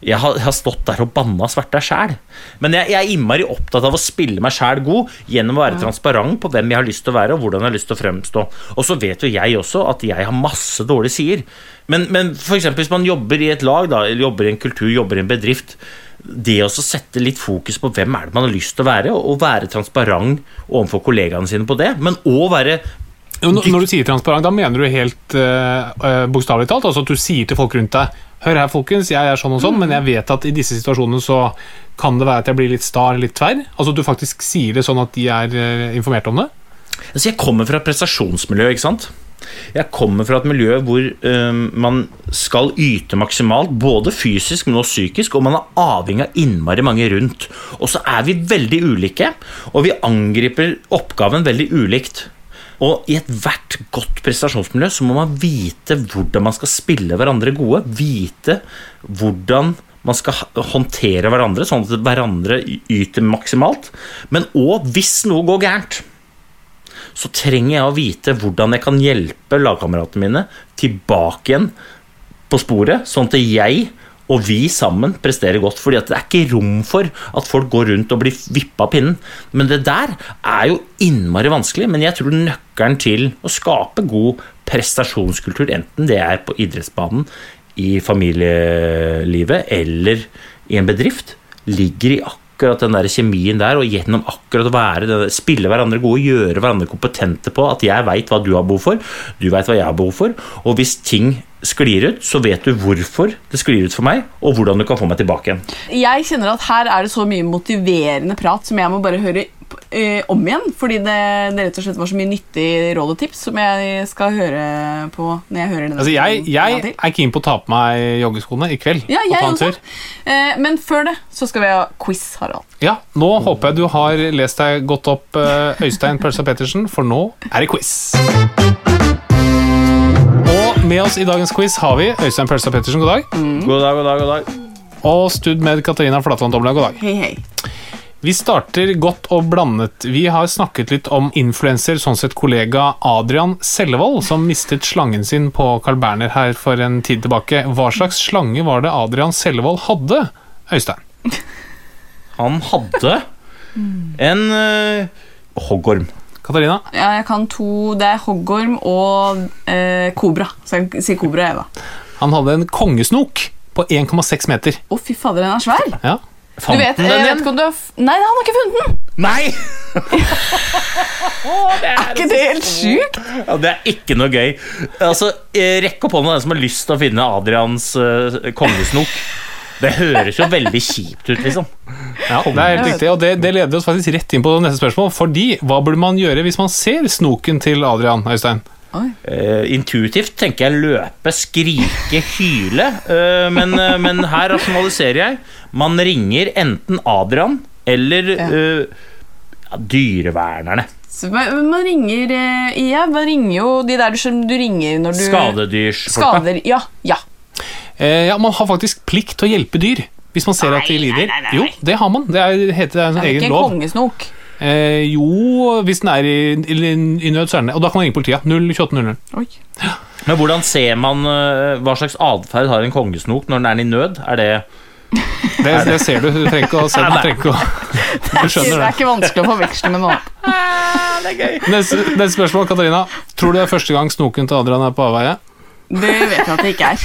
jeg har, jeg har stått der og banna sverta sjæl. Men jeg, jeg er innmari opptatt av å spille meg sjæl god gjennom å være transparent på hvem jeg har lyst til å være, og hvordan jeg har lyst til å fremstå. Og så vet jo jeg også at jeg har masse dårlige sider. Men, men eksempel hvis man jobber i et lag, da, eller jobber i en kultur, jobber i en bedrift det å sette litt fokus på hvem er det man har lyst til å være, og være transparent overfor kollegaene sine på det, men òg være når du sier transparent, da mener du helt uh, bokstavelig talt? Altså at du sier til folk rundt deg Hør her, folkens, jeg er sånn og sånn, men jeg vet at i disse situasjonene så kan det være at jeg blir litt sta eller litt tverr. Altså at du faktisk sier det sånn at de er eh, informert om det. Altså, jeg kommer fra et prestasjonsmiljø, ikke sant? Jeg kommer fra et miljø hvor øh, man skal yte maksimalt, både fysisk, men også psykisk, og man er avhengig av innmari mange rundt. Og så er vi veldig ulike, og vi angriper oppgaven veldig ulikt. Og i ethvert godt prestasjonsmiljø så må man vite hvordan man skal spille hverandre gode. Vite hvordan man skal håndtere hverandre, sånn at hverandre yter maksimalt. Men òg hvis noe går gærent så trenger jeg å vite hvordan jeg kan hjelpe lagkameratene mine tilbake igjen på sporet, sånn at jeg og vi sammen presterer godt. fordi det er ikke rom for at folk går rundt og blir vippa av pinnen. Men det der er jo innmari vanskelig. Men jeg tror nøkkelen til å skape god prestasjonskultur, enten det er på idrettsbanen, i familielivet eller i en bedrift, ligger i akkurat den der kjemien der, og gjennom akkurat å være spille hverandre gode, gjøre hverandre kompetente på at jeg veit hva du har behov for, du veit hva jeg har behov for, og hvis ting sklir ut, så vet du hvorfor det sklir ut for meg, og hvordan du kan få meg tilbake igjen. Jeg kjenner at her er det så mye motiverende prat som jeg må bare høre eh, om igjen. Fordi det, det rett og slett var så mye nyttig råd og tips som jeg skal høre på når jeg hører denne Altså, jeg, jeg er keen på å ta på meg joggeskoene i kveld. Ja, og jeg ta en også. tur. Eh, men før det så skal vi ha quiz, Harald. Ja, nå håper jeg du har lest deg godt opp eh, Øystein Pølsa Pettersen, for nå er det quiz. Og med oss i dagens quiz har vi Øystein Pølsa Pettersen, god dag. God dag, god dag, god dag. Og Stud med Katarina Flatland Tomla, god dag. Hei, hei. Vi starter godt og blandet. Vi har snakket litt om influenser, sånn sett kollega Adrian Sellevold, som mistet slangen sin på Carl Berner her for en tid tilbake. Hva slags slange var det Adrian Sellevold hadde, Øystein? Han hadde en uh, hoggorm. Katarina? Ja, jeg kan to Det er hoggorm og uh, kobra. Så jeg sier kobra, jeg, da. Han hadde en kongesnok på 1,6 meter. Å, fy fader, den er svær. Ja. Du Fant vet, den den igjen? du har f Nei, han har ikke funnet den! Nei! (laughs) Er ikke det helt sjukt? Ja, det er ikke noe gøy. Altså, eh, Rekk opp hånda den som har lyst til å finne Adrians uh, kongesnok. Det høres jo veldig kjipt ut, liksom. Ja, det er helt riktig, og det, det leder oss faktisk rett inn på neste spørsmål. Fordi, hva burde man gjøre hvis man ser snoken til Adrian, Øystein? Uh, intuitivt tenker jeg løpe, skrike, hyle. uh, men, uh, men her rasjonaliserer jeg. Man ringer enten Adrian eller ja. uh, dyrevernerne. Man, man ringer eh, Ja, man ringer jo de der du, du ringer når du Skadedyrsfolka. Skader Ja. ja. Eh, ja, Man har faktisk plikt til å hjelpe dyr hvis man ser at de lider. Nei, nei, Jo, det har man. Det er, heter det er en Det er egen ikke en kongesnok. Eh, jo, hvis den er i, i, i nød, så er den det. Og da kan man ringe politiet. 02800. Oi. Men hvordan ser man eh, hva slags atferd har en kongesnok når den er i nød? Er det Det, det ser du. Du trenger ikke å se den. Du trenger ikke å Du Det Det er ikke vanskelig å forveksle med noe annet. Neste, neste spørsmål, Katarina. Tror du det er første gang snoken til Adrian er på avveie? Det vet jeg at det ikke er.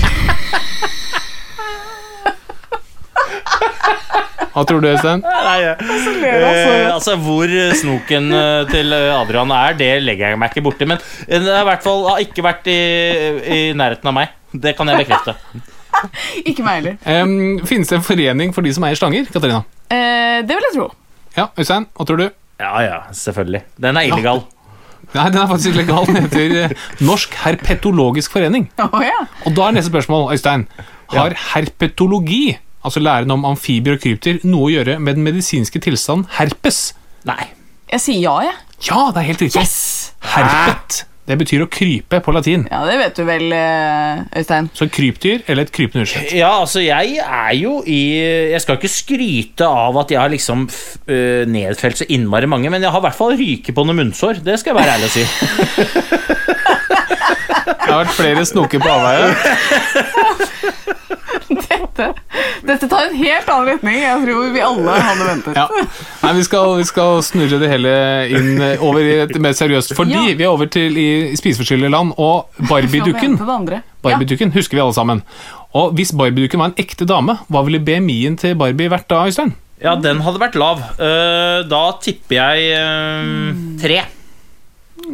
Hva tror du, Øystein? Nei, eh, altså Hvor snoken eh, til Adrian er, det legger jeg meg ikke borti. Men den har i hvert fall ikke vært i, i nærheten av meg. Det kan jeg bekrefte. (laughs) Ikke meg heller. Um, finnes det en forening for de som eier slanger? Katarina? Uh, det vil jeg tro. Ja, Øystein, hva tror du? Ja, ja, selvfølgelig. Den er illegal. Nei, den er faktisk legal. Den heter eh, Norsk herpetologisk forening. Oh, ja. Og da er neste spørsmål, Øystein. Har herpetologi, altså læren om amfibier og krypdyr, noe å gjøre med den medisinske tilstanden herpes? Nei. Jeg sier ja, jeg. Ja, det er helt riktig. Yes! Herpet. Det betyr å krype på latin. Ja, det vet du vel, eh, Øystein. Så krypdyr eller et krypende ursett. Ja, altså, jeg er jo i Jeg skal ikke skryte av at jeg har liksom f- øh, nedfelt så innmari mange, men jeg har i hvert fall ryket på noen munnsår. Det skal jeg være ærlig og si. (laughs) Det har vært flere snoker på avveie. (laughs) Dette, dette tar en helt annen retning jeg tror vi alle hadde ventet. Ja. Nei, vi skal, vi skal snurre det hele inn eh, over i et mer seriøst. Fordi Ja. vi er over til i spiseforskjellige land, og Barbie-dukken. Barbie-dukken husker vi alle sammen. Og hvis Barbie-dukken var en ekte dame, hva ville BMI-en til Barbie vært da, Øystein? Ja, den hadde vært lav. Eh, da tipper jeg eh, tre.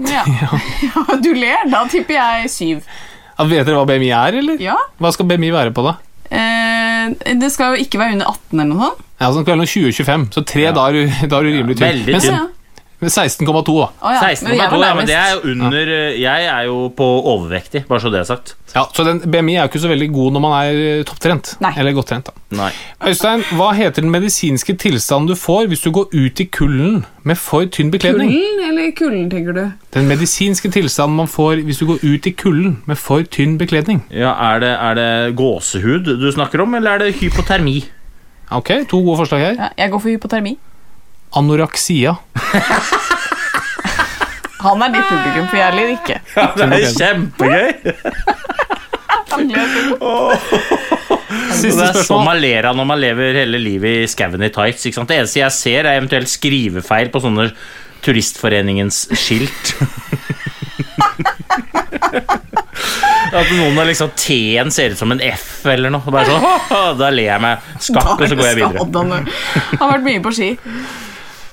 Ja. (laughs) ja. (laughs) Du ler. Da tipper jeg syv. Ja, vet dere hva BMI er, eller? Ja. Hva skal BMI være på, da? Eh, det skal jo ikke være under 18 eller noe sånt. Ja, sånn mellom 20 og 25, så tre, du, da er du rimelig tynn. Veldig tynn. Ja. 16,2, da. Oh, ja. 16,2, Men ja, men det er jo under eh, Jeg er jo på overvektig, bare så det er sagt. Ja, Så den BMI er jo ikke så veldig god når man er eh, topptrent. Nei. Eller godt trent, da. Nei. Øystein, hva heter den medisinske tilstanden du får hvis du går ut i kulden med for tynn bekledning? Kulden eller kulden, tenker du? Den medisinske tilstanden man får hvis du går ut i kulden med for tynn bekledning. Ja, er det, er det gåsehud du snakker om, eller er det hypotermi? Ok, to gode forslag her. Ja, jeg går for hypotermi. Anoraksia. Han er ditt publikum, for jeg ler ikke. Det er kjempegøy! Siste det er sånn man ler av når man lever hele livet i skauen i tights. Ikke sant? Det eneste jeg ser, er eventuelt skrivefeil på sånne Turistforeningens skilt. At noen har liksom T-en ser ut som en F eller noe. Bare sånn, (laughs) Da ler jeg meg skakk, og så går jeg videre. Han Har vært mye på ski.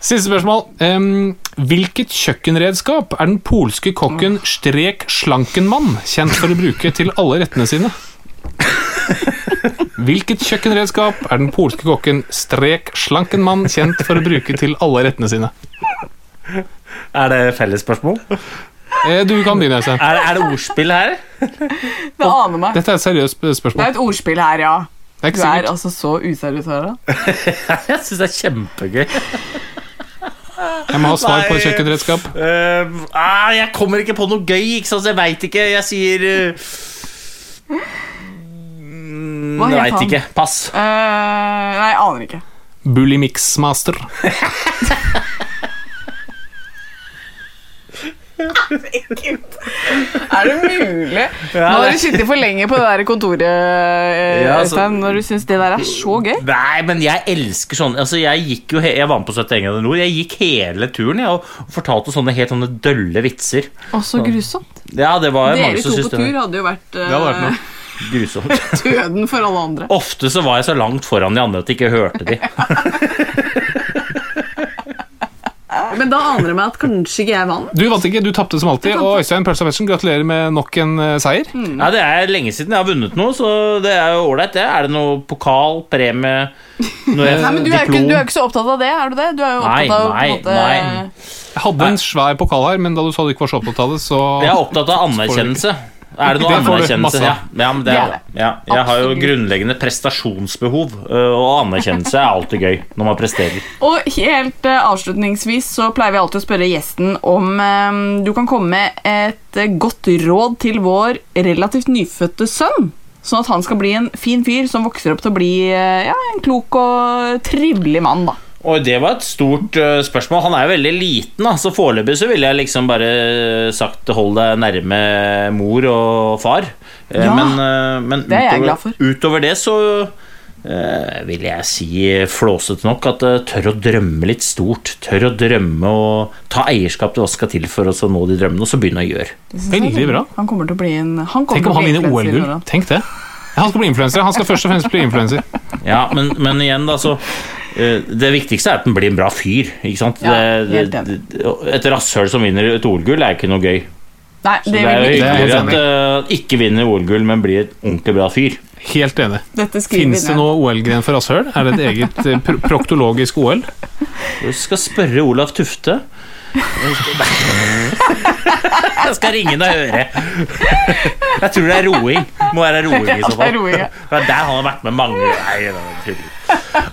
Siste spørsmål. Um, hvilket kjøkkenredskap er den polske kokken Strek Slankenmann kjent for å bruke til alle rettene sine? Hvilket kjøkkenredskap er den polske kokken Strek Slankenmann kjent for å bruke til alle rettene sine? Er det fellesspørsmål? Eh, du kan begynne, Øystein. Er, er det ordspill her? Det aner meg. Dette er et seriøst spørsmål. Det er et ordspill her, ja. Er Du er altså så useriøs her, da. (laughs) Jeg syns det er kjempegøy. Jeg må ha svar på kjøkkenredskap. Uh, uh, jeg kommer ikke på noe gøy, ikke sant? Jeg veit ikke. Jeg sier uh, Hva Jeg het veit ikke. Pass. Uh, nei, aner ikke. Bully (laughs) Er det mulig? Nå har du sittet for lenge på det der kontoret, eh, Ja, altså- når du syns det der er så gøy. Nei, men jeg elsker sånn altså jeg, gikk jo, he- jeg var med på 71 grader nord. Jeg gikk hele turen jeg, og fortalte sånne helt sånne dølle vitser. Å, så grusomt. Ja, det var mange Dere som to på tur hadde jo vært uh, Det hadde vært grusomt. (laughs) døden for alle andre. Ofte så var jeg så langt foran de andre at de ikke hørte de. (laughs) Men da aner det meg at kanskje ikke jeg vant. Du vant ikke, du tapte som alltid. Og Øystein Pølsa Pettersen, gratulerer med nok en eh, seier. Ja, Det er lenge siden jeg har vunnet noe, så det er jo ålreit, det. Er det noe pokal, premie, noe Nei, men du er, ikke, du er ikke så opptatt av det, er du det? Du er jo Nei, opptatt av nei, på en måte nei. Jeg hadde en svær pokal her, men da du sa du ikke var så opptatt av det, så Jeg er opptatt av (laughs) anerkjennelse. Er det noe anerkjennelse? Ja, ja, men det Det er det. Ja, jeg har jo grunnleggende prestasjonsbehov, og anerkjennelse er alltid gøy når man presterer. Og helt avslutningsvis så pleier vi alltid å spørre gjesten om du kan komme med et godt råd til vår relativt nyfødte sønn. Sånn at han skal bli en fin fyr som vokser opp til å bli ja, en klok og trivelig mann. da. Og det var et stort øh, spørsmål. Han er jo veldig liten, da, så foreløpig så ville jeg liksom bare sagt hold deg nærme mor og far. Eh, Ja, men øh, men det er jeg utover, glad for. utover det så uh, vil jeg si flåsete nok at uh, tør å drømme litt stort. Tør å drømme og ta eierskap til hva skal til for å nå de drømmene, og så begynne å gjøre. Veldig bra. Han kommer til å bli en han Tenk om han vinner OL-gull. Tenk det. Han skal bli influenser. Han skal først og fremst bli influenser. Ja, men, men igjen, da, så eh, Det viktigste er at den blir en bra fyr. Ikke sant? Ja, Det- helt det- det- et rasshøl som vinner et OL-gull, er ikke noe gøy. Nei, Så det, det er jo ikke. at uh, ikke vinner OL-gull, men blir et ordentlig bra fyr. Helt enig. Fins det noe OL-gren for rasshøl? Er det et eget eh, pro proktologisk OL? Du skal spørre Olaf Tufte. Jeg skal ringe deg og høre. Jeg tror det er roing. Må være roing i så (laughs) er fall. Det er der han har vært med mange Nei, det er.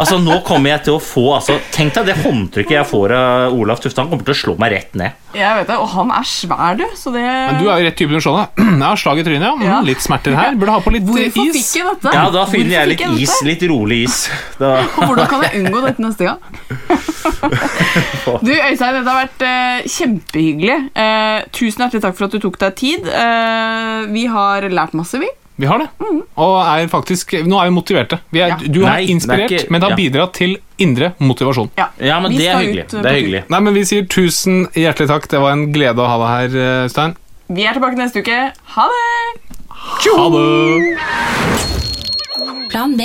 Altså, nå kommer jeg til å få altså, Tenk deg det håndtrykket jeg får av Olaf Tufte. Han kommer til å slå meg rett ned. Jeg vet det, Og han er svær, du. Så det Men du er jo rett type til sånn, da. Ja, slag i trynet, ja. Mm, Ja. Litt smerter her. Burde ha på litt Hvorfor is. fikk jeg dette? Ja, da finner jeg litt dette? is. Litt rolig is. (laughs) Da, Og Hvordan kan jeg unngå dette neste gang? (laughs) Du, Øystein, dette har vært uh, kjempehyggelig. Uh, tusen hjertelig takk for at du tok deg tid. Uh, vi har lært masse, vi. Vi har det. Og er faktisk Nå er vi motiverte. Vi er, Ja. Du har Nei, det er inspirert, ikke- men det har ja. bidratt til indre motivasjon. Ja, ja, men det er hyggelig. ut, eh, Det er hyggelig. Nei, men Vi sier tusen hjertelig takk. Det var en glede å ha deg her, Stein. Vi er tilbake neste uke. Ha det! Ha det! Plan B.